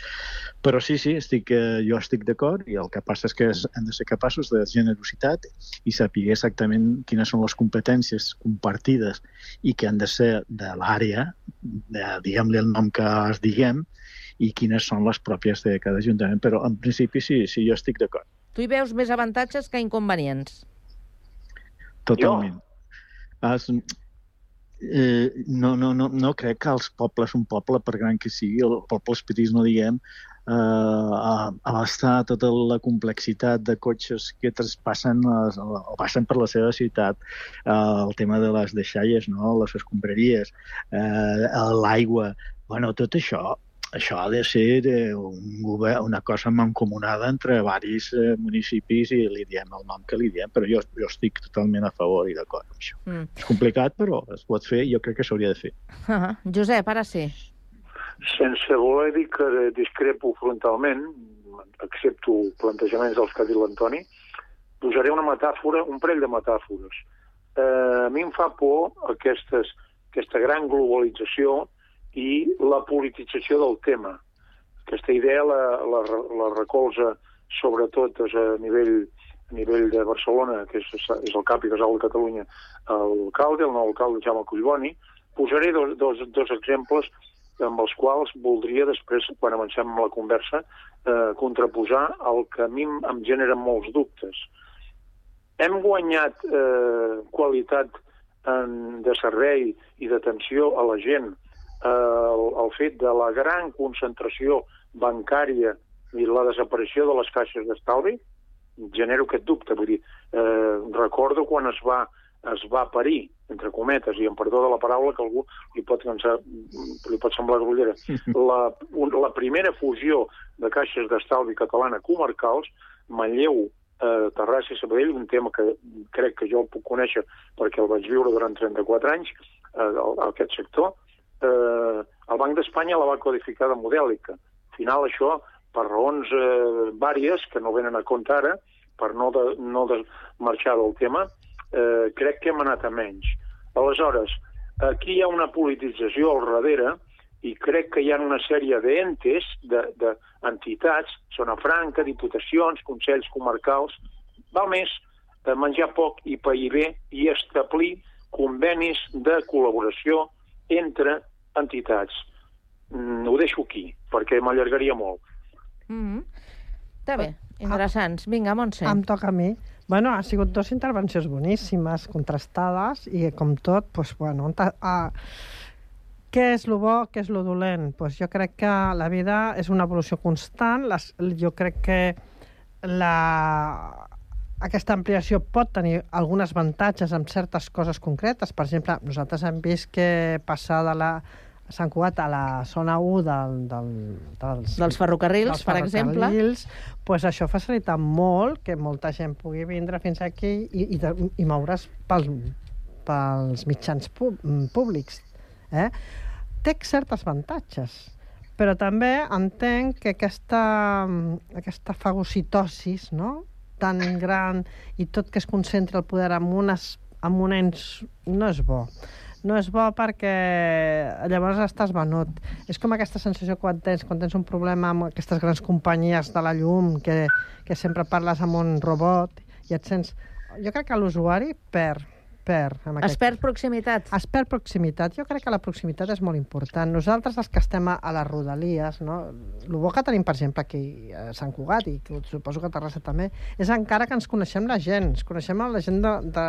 però sí, sí, estic, eh, jo estic d'acord i el que passa és que hem de ser capaços de generositat i saber exactament quines són les competències compartides i que han de ser de l'àrea, diguem-li el nom que es diguem, i quines són les pròpies de cada ajuntament, però en principi sí, sí, jo estic d'acord, Tu hi veus més avantatges que inconvenients. totalment. Es, eh, no, no, no, no crec que els pobles, un poble, per gran que sigui, els pobles petits, no diguem, eh, abastar tota la complexitat de cotxes que traspassen les, o passen per la seva ciutat, eh, el tema de les deixalles, no? les escombraries, eh, l'aigua, bueno, tot això això ha de ser eh, un govern, una cosa mancomunada entre varis eh, municipis i li diem el nom que li diem, però jo, jo estic totalment a favor i d'acord amb això. Mm. És complicat, però es pot fer i jo crec que s'hauria de fer. Uh Josep, ara sí. Sense voler dir que discrepo frontalment, accepto plantejaments dels que ha dit l'Antoni, posaré una metàfora, un parell de metàfores. Eh, a mi em fa por aquestes, aquesta gran globalització i la politització del tema. Aquesta idea la, la, la recolza sobretot a nivell a nivell de Barcelona, que és, és el cap i casal de Catalunya, l'alcalde, el nou alcalde Jaume Collboni. Posaré dos, dos, dos exemples amb els quals voldria després, quan avancem amb la conversa, eh, contraposar el que a mi em- genera molts dubtes. Hem guanyat eh, qualitat en, de servei i d'atenció a la gent el, el fet de la gran concentració bancària i la desaparició de les caixes d'estalvi, genero aquest dubte. Vull dir, eh, recordo quan es va, es va parir, entre cometes, i em perdó de la paraula que algú li pot, cansar, li pot semblar grollera, [LAUGHS] la, un, la primera fusió de caixes d'estalvi catalana comarcals, Manlleu, eh, Terrassa i Sabadell, un tema que crec que jo el puc conèixer perquè el vaig viure durant 34 anys, eh, el, aquest sector, eh, el Banc d'Espanya la va codificar de modèlica. Al final això, per raons eh, vàries, que no venen a compte ara, per no, de, no de marxar del tema, eh, crec que hem anat a menys. Aleshores, aquí hi ha una politització al darrere i crec que hi ha una sèrie d'entes, d'entitats, de, zona franca, diputacions, consells comarcals, val més eh, menjar poc i pair bé i establir convenis de col·laboració entre entitats. Mm, ho deixo aquí, perquè m'allargaria molt. Mm -hmm. Està bé, interessants. Vinga, Montse. Em toca a mi. Bueno, ha sigut dues intervencions boníssimes, contrastades, i com tot, pues, bueno, ta, uh, què és lo bo, què és lo dolent? Pues jo crec que la vida és una evolució constant. Les, jo crec que la, aquesta ampliació pot tenir alguns avantatges en certes coses concretes. Per exemple, nosaltres hem vist que passar de la Sant Cugat a la zona 1 del, del, dels, Dels ferrocarrils, dels per exemple. ferrocarrils, pues això facilita molt que molta gent pugui vindre fins aquí i, i, i moure's pels, pels mitjans pú- públics. Eh? Té certs avantatges, Però també entenc que aquesta, aquesta fagocitosis, no?, tan gran i tot que es concentra el poder en, unes, en un ens no és bo. No és bo perquè llavors estàs venut. És com aquesta sensació quan tens, quan tens un problema amb aquestes grans companyies de la llum, que, que sempre parles amb un robot i et sents... Jo crec que l'usuari perd, perd. Amb Es perd proximitat. Es perd proximitat. Jo crec que la proximitat és molt important. Nosaltres, els que estem a, a les rodalies, no? el bo que tenim, per exemple, aquí a Sant Cugat, i que suposo que a Terrassa també, és encara que ens coneixem la gent, ens coneixem la gent de, de,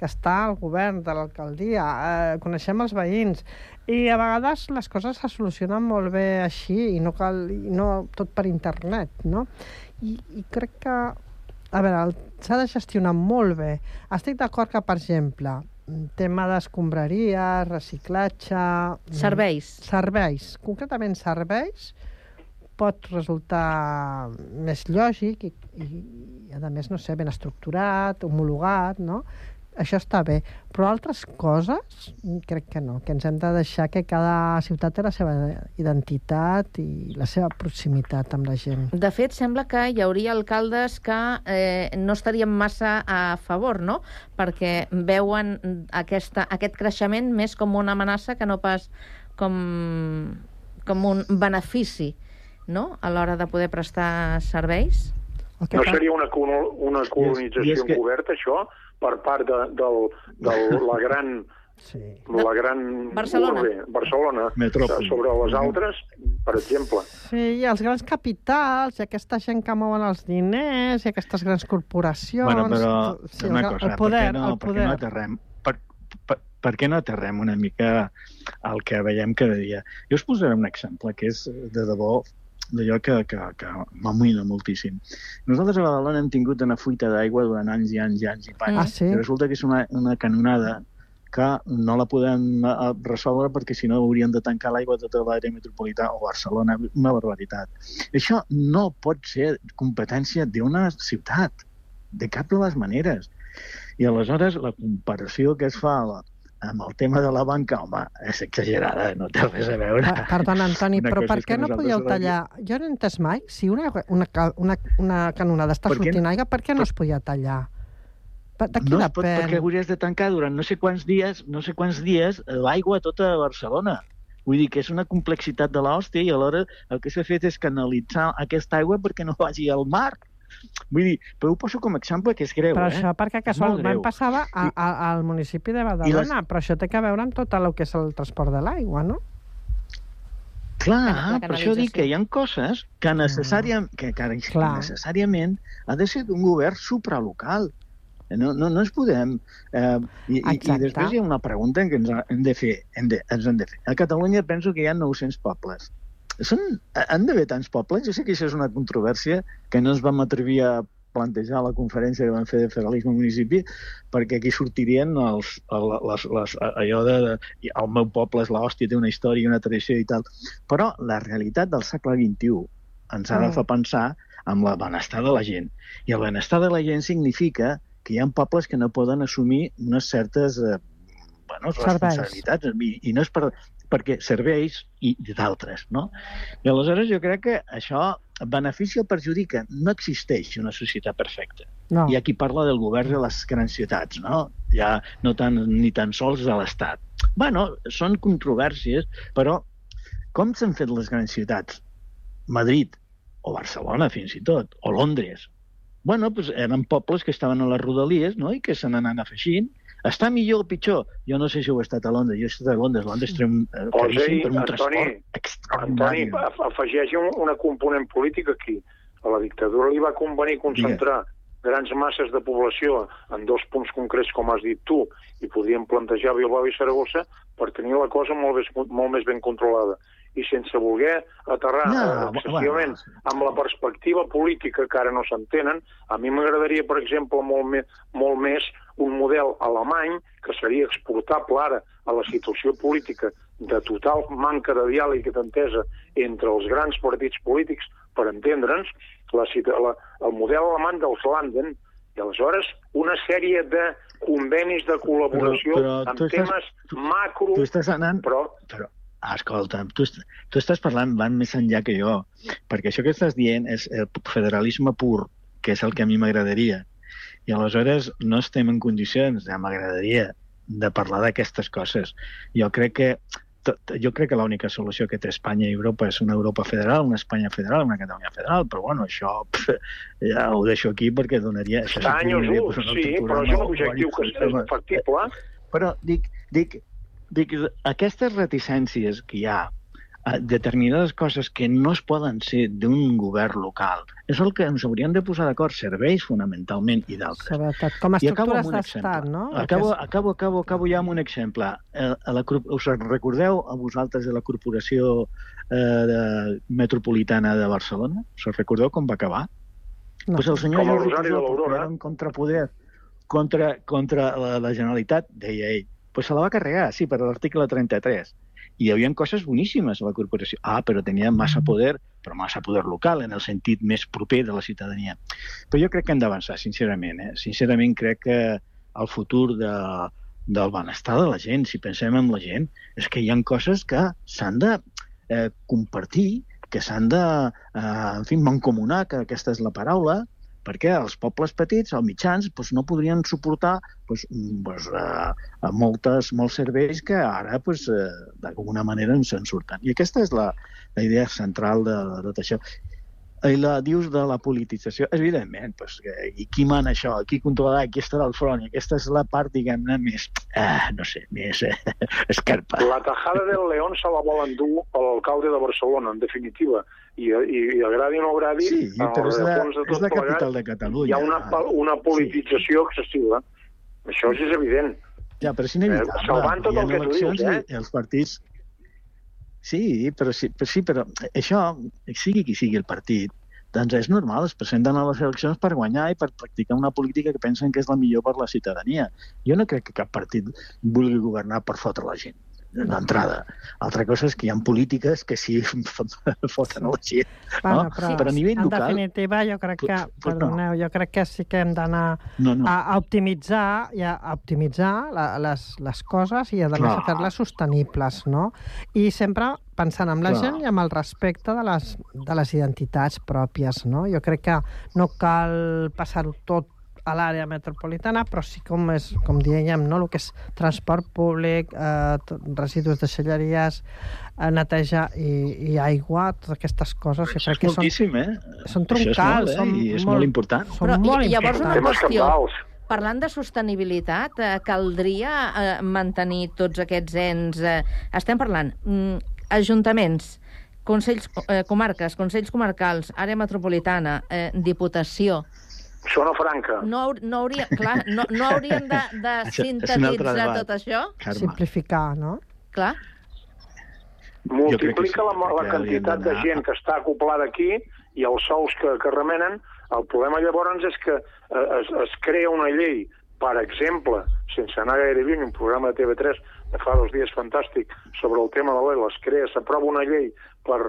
que està al govern, de l'alcaldia, eh, coneixem els veïns, i a vegades les coses se solucionen molt bé així, i no, cal, i no tot per internet, no? I, i crec que a veure, s'ha de gestionar molt bé. Estic d'acord que, per exemple, tema d'escombraries, reciclatge... Serveis. Serveis. Concretament serveis pot resultar més lògic i, i, i a més, no sé, ben estructurat, homologat, no? Això està bé. Però altres coses, crec que no, que ens hem de deixar que cada ciutat té la seva identitat i la seva proximitat amb la gent. De fet, sembla que hi hauria alcaldes que eh, no estarien massa a favor, no? Perquè veuen aquesta, aquest creixement més com una amenaça que no pas com, com un benefici, no?, a l'hora de poder prestar serveis. No seria una, una colonització i és que- encoberta, això, per part de, del, de [LAUGHS] la gran... Sí. La gran Barcelona. urbe, Barcelona, Metròpoli. sobre les altres, per exemple. Sí, i els grans capitals, i aquesta gent que mouen els diners, i aquestes grans corporacions... Bueno, però sí, una el, cosa, el poder, per què no, el per poder. què no aterrem? Per, per, per què no aterrem una mica el que veiem cada dia? Jo us posaré un exemple que és de debò d'allò que, que, que m'amoïna moltíssim. Nosaltres a Badalona hem tingut una fuita d'aigua durant anys i anys i anys i panys. Ah, sí? I resulta que és una, una canonada que no la podem eh, resoldre perquè si no haurien de tancar l'aigua de tota l'àrea metropolitana o Barcelona, una barbaritat. Això no pot ser competència d'una ciutat, de cap de les maneres. I aleshores la comparació que es fa la, amb el tema de la banca, home, és exagerada, no té res a veure. Per- Perdona, Antoni, Una però per què no podíeu tallar? Jo no he entès mai. Si una, una, una, una canonada està Per què- sortint aigua, per què no es podia tallar? De qui no es pot perquè hauries de tancar durant no sé quants dies, no sé quants dies, l'aigua a tota Barcelona. Vull dir que és una complexitat de l'hòstia i alhora el que s'ha fet és canalitzar aquesta aigua perquè no vagi al mar. Vull dir, però ho poso com a exemple que és greu, Però eh? això perquè casualment passava a, a, al municipi de Badalona, però això té a veure amb tot el que és el transport de l'aigua, no? Clar, La per això dic que hi ha coses que, necessàriam, que, que, que Clar. necessàriament ha de ser d'un govern supralocal. No, no, no ens podem... Eh, i, i, després hi ha una pregunta que ens hem de fer. Hem de, ens hem de fer. A Catalunya penso que hi ha 900 pobles. Són, han d'haver tants pobles? Jo sé que això és una controvèrsia que no ens vam atrevir a plantejar a la conferència que vam fer de federalisme municipi, perquè aquí sortirien els, el, les, les, allò de, de el meu poble és l'hòstia, té una història i una tradició i tal. Però la realitat del segle XXI ens ha de Mm. fer pensar amb el benestar de la gent. I el benestar de la gent significa que hi ha pobles que no poden assumir unes certes eh, bueno, responsabilitats, i, i no és per, perquè serveis i d'altres, no? I aleshores jo crec que això beneficia o perjudica. No existeix una societat perfecta. No. Hi ha qui parla del govern de les grans ciutats, no? Ja no tan, ni tan sols de l'Estat. bueno, són controvèrsies, però com s'han fet les grans ciutats? Madrid, o Barcelona fins i tot, o Londres. Bueno, doncs eren pobles que estaven a les rodalies no? i que se n'anaven afegint. Està millor o pitjor? Jo no sé si heu estat a Londres. Jo he estat a Londres. Londres té un, eh, caríssim, i, però un Antoni, transport Antoni, extraordinari. af- afegeix un, una component política aquí. A la dictadura li va convenir concentrar grans masses de població en dos punts concrets, com has dit tu, i podien plantejar Bilbao i Saragossa per tenir la cosa molt més, molt més ben controlada. I sense voler aterrar No, no, excessivament amb la perspectiva política que ara no s'entenen, a mi m'agradaria, per exemple, molt, me, molt més un model alemany que seria exportable ara a la situació política de total manca de diàleg i d'entesa entre els grans partits polítics per entendre'ns, la, la, el model alemany dels Landen, i aleshores una sèrie de convenis de col·laboració Però- però tu estàs- temes macro... Tu estàs anant... Però, però, Escolta'm, tu, tu estàs parlant, van més enllà que jo, perquè això que estàs dient és el federalisme pur, que és el que a mi m'agradaria. I aleshores no estem en condicions, ja m'agradaria, de parlar d'aquestes coses. Jo crec que tot, jo crec que l'única solució que té Espanya i Europa és una Europa federal, una Espanya federal, una Catalunya federal, però bueno, això pff, ja ho deixo aquí perquè donaria... Això Està anys altre sí, però és un objectiu que és factible. Però dic, dic, dic, aquestes reticències que hi ha determinades coses que no es poden ser d'un govern local és el que ens hauríem de posar d'acord, serveis fonamentalment i d'altres. Sobretot com a estructures d'estat, no? Acabo, acabo, acabo, acabo ja amb un exemple. Eh, a la, us recordeu a vosaltres de la Corporació eh, de, Metropolitana de Barcelona? Us recordeu com va acabar? No. Pues el senyor Com el Jordi Rosari de l'Aurora. era un contrapoder contra, contra la, la Generalitat, deia ell. Pues se la va carregar, sí, per l'article 33. I hi havia coses boníssimes a la corporació. Ah, però tenia massa poder, però massa poder local, en el sentit més proper de la ciutadania. Però jo crec que hem d'avançar, sincerament. Eh? Sincerament crec que el futur de, del benestar de la gent, si pensem en la gent, és que hi ha coses que s'han de eh, compartir, que s'han de, eh, en fi, mancomunar, que aquesta és la paraula, perquè els pobles petits, els mitjans, doncs, no podrien suportar doncs, doncs, eh, moltes, molts serveis que ara doncs, eh, d'alguna manera ens en surten. I aquesta és la, la idea central de, de tot això. I la dius de la politització, evidentment, doncs, i qui mana això, qui controlarà, qui estarà al front, i aquesta és la part, diguem-ne, més, eh, no sé, més eh, [LAUGHS] escarpa. La tajada del León se la vol endur l'alcalde de Barcelona, en definitiva. I, i, i agradi o no agradi, Sí, però és la, de és la capital de Catalunya. hi ha una, una politització excessiva. Això és evident. Ja, però és inevitable. Eh, salvant tot el que tu dius, eh? i els partits... Sí, però, sí, però, sí, però això, sigui qui sigui el partit, doncs és normal, es presenten a les eleccions per guanyar i per practicar una política que pensen que és la millor per la ciutadania. Jo no crec que cap partit vulgui governar per fotre la gent d'entrada. Altra cosa és que hi ha polítiques que sí [LAUGHS] foten a la gent. Bueno, no? però, però a nivell en local... definitiva, jo crec que, pues no. perdoneu, jo crec que sí que hem d'anar No, no. a, optimitzar, i a, optimitzar la, les, les coses i a més a fer-les sostenibles, no? I sempre pensant en la Clar. gent i amb el respecte de les, de les identitats pròpies, no? Jo crec que no cal passar-ho tot a l'àrea metropolitana, però sí com, és, com dèiem, no? el que és transport públic, eh, residus de celleries, eh, neteja i, i aigua, totes aquestes coses, Això és que són, moltíssim, eh? són Això és molt, troncals, eh? són I és molt important. Són Però, molt i, llavors una qüestió, parlant de sostenibilitat, eh, caldria eh, mantenir tots aquests ens... Eh, estem parlant mm, ajuntaments, consells, eh, comarques, consells comarcals, àrea metropolitana, eh, diputació... Zona franca. No, no, hauria, clar, no, no haurien de, [LAUGHS] de Això sintetitzar tot això? Carme. Simplificar, no? Clar. multiplica la, la quantitat de gent que està acoplada aquí i els sous que, que remenen, el problema llavors és que eh, es, es crea una llei, per exemple, sense anar gaire lluny, un programa de TV3 de fa dos dies fantàstic sobre el tema de l'ELA, es crea, s'aprova una llei per,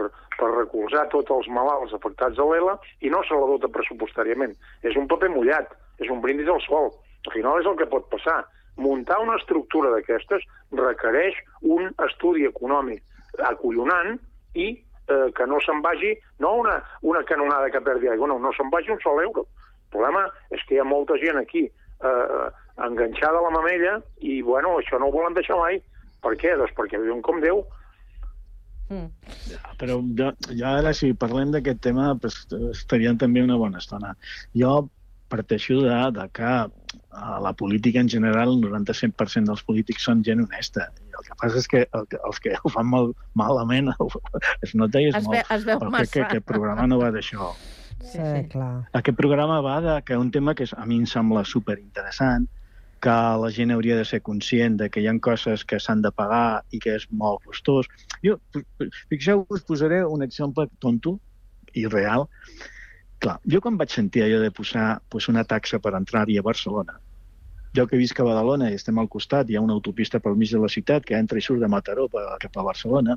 per recolzar tots els malalts afectats a l'ELA i no se la dota pressupostàriament. És un paper mullat, és un brindis al sol. Al final és el que pot passar. Muntar una estructura d'aquestes requereix un estudi econòmic acollonant i eh, que no se'n vagi, no una, una canonada que perdi aigua, no, no se'n vagi un sol euro. El problema és que hi ha molta gent aquí eh, enganxada a la mamella i, bueno, això no ho volen deixar mai. Per què? Doncs perquè viuen com Déu. Però jo, jo ara, si parlem d'aquest tema, pues, estaríem també una bona estona. Jo parteixo de, de que a la política en general el 97% dels polítics són gent honesta. I el que passa és que el, que- els que ho fan mal, malament [LAUGHS] es nota i és Es molt. ve- es veu Però crec massa. que aquest programa no va d'això. Sí, sí, clar. Aquest programa va de que un tema que és- a mi em sembla super interessant, que la gent hauria de ser conscient de que hi ha coses que s'han de pagar i que és molt costós. Jo, fixeu-vos, posaré un exemple tonto i real. Clar, jo quan vaig sentir allò de posar pues, una taxa per entrar-hi a Barcelona, jo que visc a Badalona i estem al costat, hi ha una autopista pel mig de la ciutat que entra i surt de Mataró per, cap a Barcelona,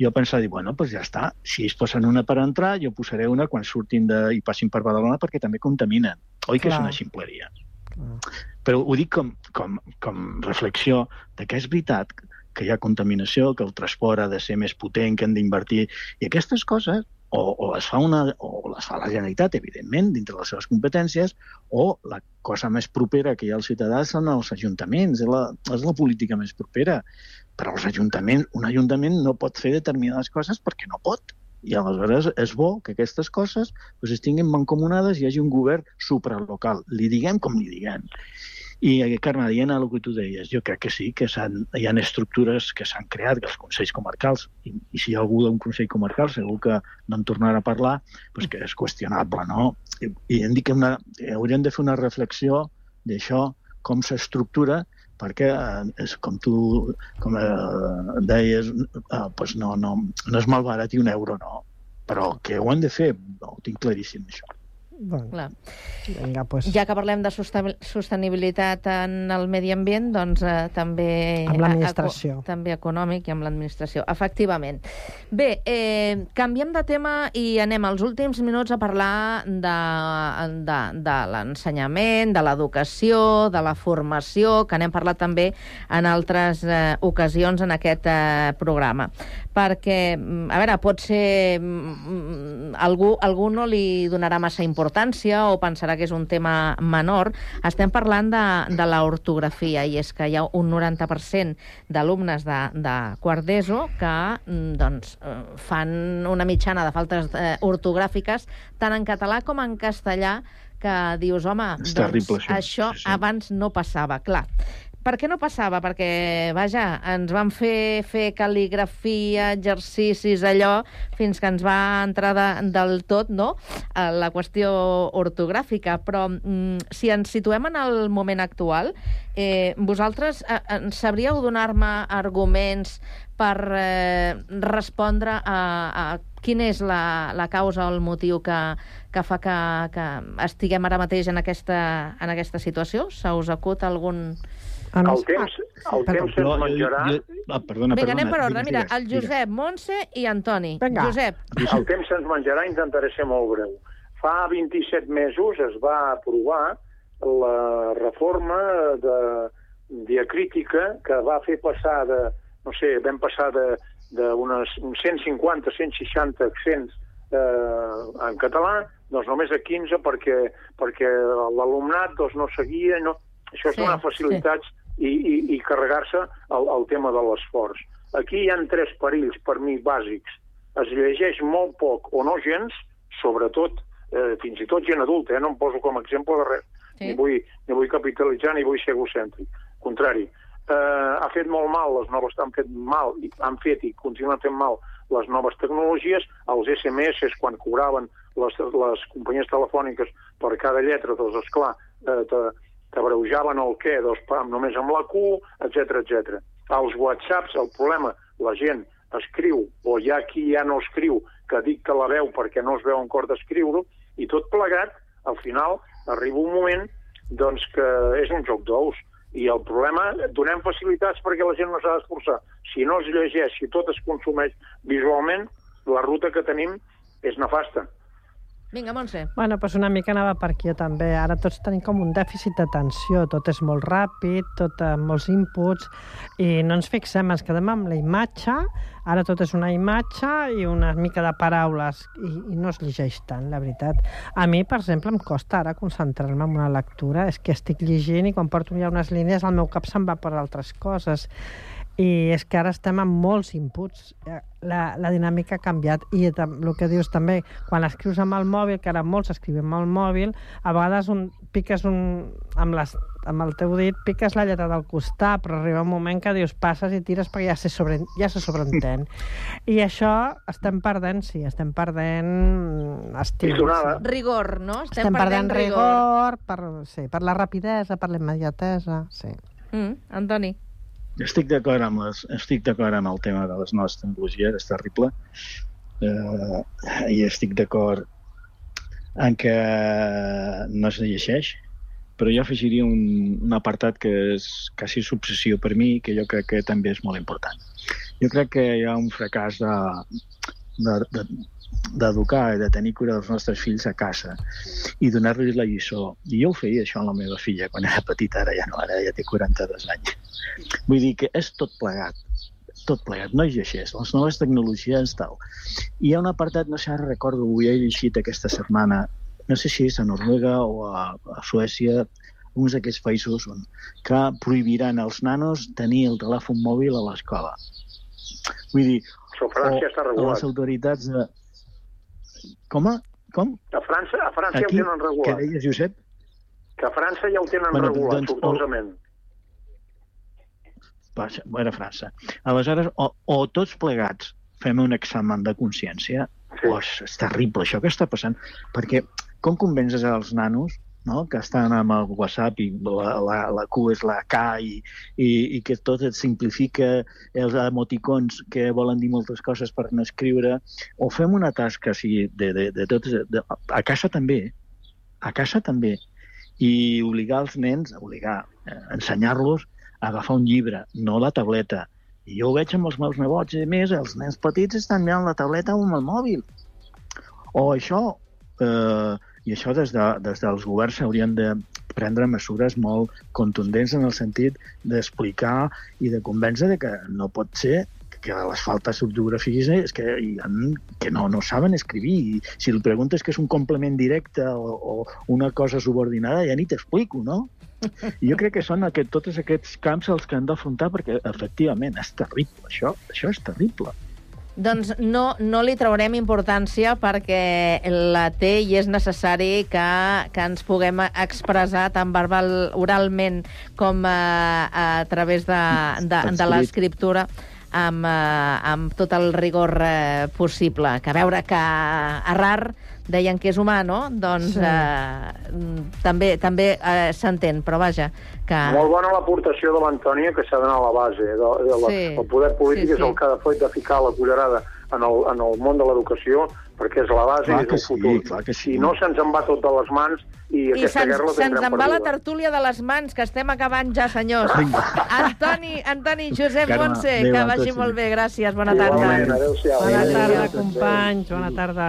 jo pensava, dir, bueno, doncs ja està, si ells posen una per entrar, jo posaré una quan surtin de, i passin per Badalona perquè també contaminen. Oi que és Clar. una ximpleria? Però ho dic com, com, com reflexió de que és veritat que hi ha contaminació, que el transport ha de ser més potent, que han d'invertir... I aquestes coses o, o, es fa una, o les fa la Generalitat, evidentment, dintre les seves competències, o la cosa més propera que hi ha al ciutadà són els ajuntaments, és la, és la política més propera. Però els ajuntaments, un ajuntament no pot fer determinades coses perquè no pot. I aleshores és bo que aquestes coses pues, estiguin mancomunades i hi hagi un govern supralocal. Li diguem com li diguem. I, eh, Carme, dient el que tu deies, jo crec que sí, que hi ha estructures que s'han creat, que els consells comarcals, i, i si hi ha algú d'un consell comarcal, segur que no en tornarà a parlar, pues que és qüestionable, no? I, i hem dit que una, hauríem de fer una reflexió d'això, com s'estructura, perquè eh, és com tu com, eh, deies, eh, pues no, no, no és malbarat i un euro no, però que ho han de fer, ho tinc claríssim això. Bueno. Clar. Vinga, pues... Ja que parlem de sostenibilitat en el medi ambient, doncs eh, també... Amb l'administració. També econòmic i amb l'administració, efectivament. Bé, eh, canviem de tema i anem als últims minuts a parlar de, de, de l'ensenyament, de l'educació, de la formació, que n'hem parlat també en altres eh, ocasions en aquest eh, programa. Perquè, mm, a veure, pot ser... Mm, algú, algú no li donarà massa importància importància o pensarà que és un tema menor, estem parlant de, de l'ortografia i és que hi ha un 90% d'alumnes de, de quart d'ESO que mm, doncs, eh, fan una mitjana de faltes eh, ortogràfiques tant en català com en castellà que dius, home, és doncs, terrible, això. això Sí, sí. abans no passava. Clar, per què no passava? Perquè, vaja, ens van fer fer cal·ligrafia, exercicis, allò, fins que ens va entrar de, del tot, no?, eh, la qüestió ortogràfica. Però mm, si ens situem en el moment actual, eh, vosaltres eh, eh, sabríeu donar-me arguments per eh, respondre a, a quina és la, la causa o el motiu que, que fa que, que estiguem ara mateix en aquesta, en aquesta situació? Se us acut algun... El temps, el temps se'ns menjarà... Ah, perdona, Vinga, anem per ordre. digues, Mira, digues, el Josep, Montse i Antoni. Vinga. Josep. El temps se'ns menjarà i intentaré ser molt breu. Fa 27 mesos es va aprovar la reforma de diacrítica que va fer passar de, no sé, vam passar de d'unes 150, 160 accents eh, en català, doncs només a 15 perquè, perquè l'alumnat doncs, no seguia, no... això és Sí, donar facilitats i, i, i carregar-se el, el tema de l'esforç. Aquí hi han tres perills, per mi, bàsics. Es llegeix molt poc o no gens, sobretot, eh, fins i tot gent adulta, eh? no em poso com a exemple de res, Sí. ni, vull, ni vull capitalitzar ni vull ser egocèntric. Contrari, eh, ha fet molt mal, les noves han fet mal, i han fet i continuen fent mal les noves tecnologies, els SMS quan cobraven les, les companyies telefòniques per cada lletra, doncs esclar, eh, te- t'abreujaven el què, doncs pam, només amb la Q, etc etc. Els whatsapps, el problema, la gent escriu, o hi ha qui ja no escriu, que dicta la veu perquè no es veu en cor d'escriure-ho, i tot plegat, al final, arriba un moment doncs, que és un joc d'ous. I el problema, donem facilitats perquè la gent no s'ha d'esforçar. Si no es llegeix, si tot es consumeix visualment, la ruta que tenim és nefasta. Vinga, Montse. Bueno, doncs una mica anava per aquí també. Ara tots tenim com un dèficit d'atenció, tot és molt ràpid, tot amb molts inputs, i no ens fixem, ens quedem amb la imatge, ara tot és una imatge i una mica de paraules, i, i no es llegeix tant, la veritat. A mi, per exemple, em costa ara concentrar-me en una lectura, és que estic llegint i quan porto ja unes línies el meu cap se'n va per altres coses. I és que ara estem amb molts inputs. Eh, La, la dinàmica ha canviat. I el que dius també, quan escrius amb el mòbil, que ara molts escrivim amb el mòbil, a vegades un, piques un, amb, les, amb el teu dit, piques la lletra del costat, però arriba un moment que dius passes i tires perquè ja se, sobre, ja se sobreentén. [LAUGHS] I això estem perdent, sí, estem perdent estil. Pisonada. Sí. Rigor, no? Estem, perdent, rigor, per, sí, per la rapidesa, per la immediatesa, sí. Mm, Antoni. Estic d'acord amb, les, estic d'acord amb el tema de les noves tecnologies, és terrible. Eh, I estic d'acord en que no es llegeix, però jo afegiria un, un apartat que és quasi subsessió per mi, que jo crec que també és molt important. Jo crec que hi ha un fracàs de, de, de, d'educar i de tenir cura dels nostres fills a casa i donar-los la lliçó. I jo ho feia això amb la meva filla quan era petita, ara ja no, ara ja té 42 anys. Vull dir que és tot plegat. tot plegat, no és així, les noves tecnologies tal. I hi ha un apartat, no sé, ara recordo, ho he llegit aquesta setmana, no sé si és a Noruega o a, a Suècia, uns d'aquests països on, que prohibiran als nanos tenir el telèfon mòbil a l'escola. Vull dir, A França està o regulat. les autoritats de... Com? a- Com? A França, a França ja ho Aquí, tenen què regulat. deies, Josep? Que a França ja ho tenen Bueno, regulat, doncs, o- sortosament. Vaja, era França. Aleshores, o, o tots plegats fem un examen de consciència, sí. o és, és terrible això que està passant, perquè com convences als nanos no? que estan amb el WhatsApp i la, la, la Q és la K i, i, i que tot et simplifica els emoticons que volen dir moltes coses per no escriure, o fem una tasca sigui, de, de, de totes, de, a casa també, a casa també, i obligar els nens, obligar, eh, ensenyar-los a agafar un llibre, no la tableta. I jo ho veig amb els meus nebots, i més, els nens petits estan mirant la tableta o amb el mòbil. O això, eh, i això des, de, des dels governs s'haurien de prendre mesures molt contundents en el sentit d'explicar i de convèncer de que no pot ser que les faltes d'ortografia és que, que no, no saben escriure i si el preguntes que és un complement directe o, o una cosa subordinada ja ni t'explico, no? I jo crec que són aquest, tots aquests camps els que han d'afrontar perquè efectivament és terrible, això, això és terrible. Doncs no, no li traurem importància perquè la té i és necessari que, que ens puguem expressar tant verbal, oralment com a, a través de, de, de l'escriptura amb, eh, amb tot el rigor eh, possible. Que a veure que errar deien que és humà, no? Doncs sí. eh, també, també eh, s'entén, però vaja, que... Molt bona l'aportació de l'Antònia, que s'ha d'anar a la base. De, de la, Sí. El poder polític Sí, és el sí. que ha de fet de ficar la cullerada en el, en el món de l'educació, perquè és la base Clar i que és el sí, futur. clar que sí. Si no, se'ns en va tot de les mans i, I aquesta se'ns guerra la se'ns tindrem en va la perduda. tertúlia de les mans, que estem acabant ja, senyors. Antoni, Antoni, Josep Carme, Montse, adéu que vagi molt bé, gràcies, bona Igualment, tarda. adéu-siau. Bona tarda, Adéu. companys, bona tarda.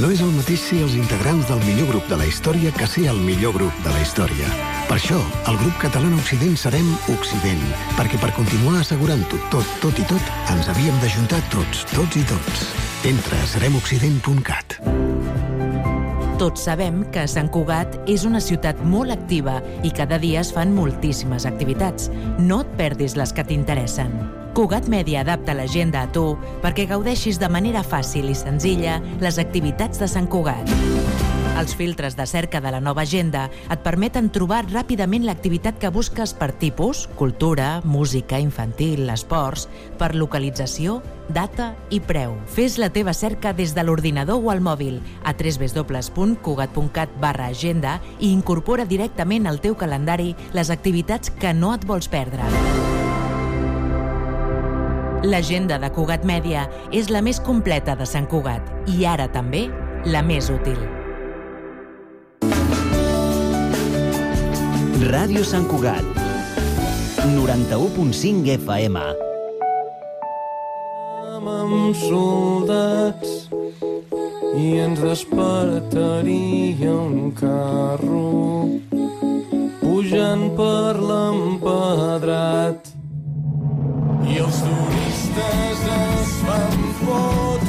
No és el mateix ser els integrants del millor grup de la història que ser el millor grup de la història. Per això, el grup català Occident serem Occident, perquè per continuar assegurant-ho tot, tot i tot, ens havíem d'ajuntar tots, tots i tots. Entra a seremoccident.cat. Tots sabem que Sant Cugat és una ciutat molt activa i cada dia es fan moltíssimes activitats. No et perdis les que t'interessen. Cugat Mèdia adapta l'agenda a tu perquè gaudeixis de manera fàcil i senzilla les activitats de Sant Cugat. Els filtres de cerca de la nova agenda et permeten trobar ràpidament l'activitat que busques per tipus, cultura, música, infantil, esports, per localització, data i preu. Fes la teva cerca des de l'ordinador o al mòbil a www.cugat.cat barra agenda i incorpora directament al teu calendari les activitats que no et vols perdre. L'agenda de Cugat Mèdia és la més completa de Sant Cugat i ara també la més útil. Ràdio Sant Cugat. 91.5 FM. amb soldats i ens despertaria un carro pujant per l'empedrat i els turistes es fan fotos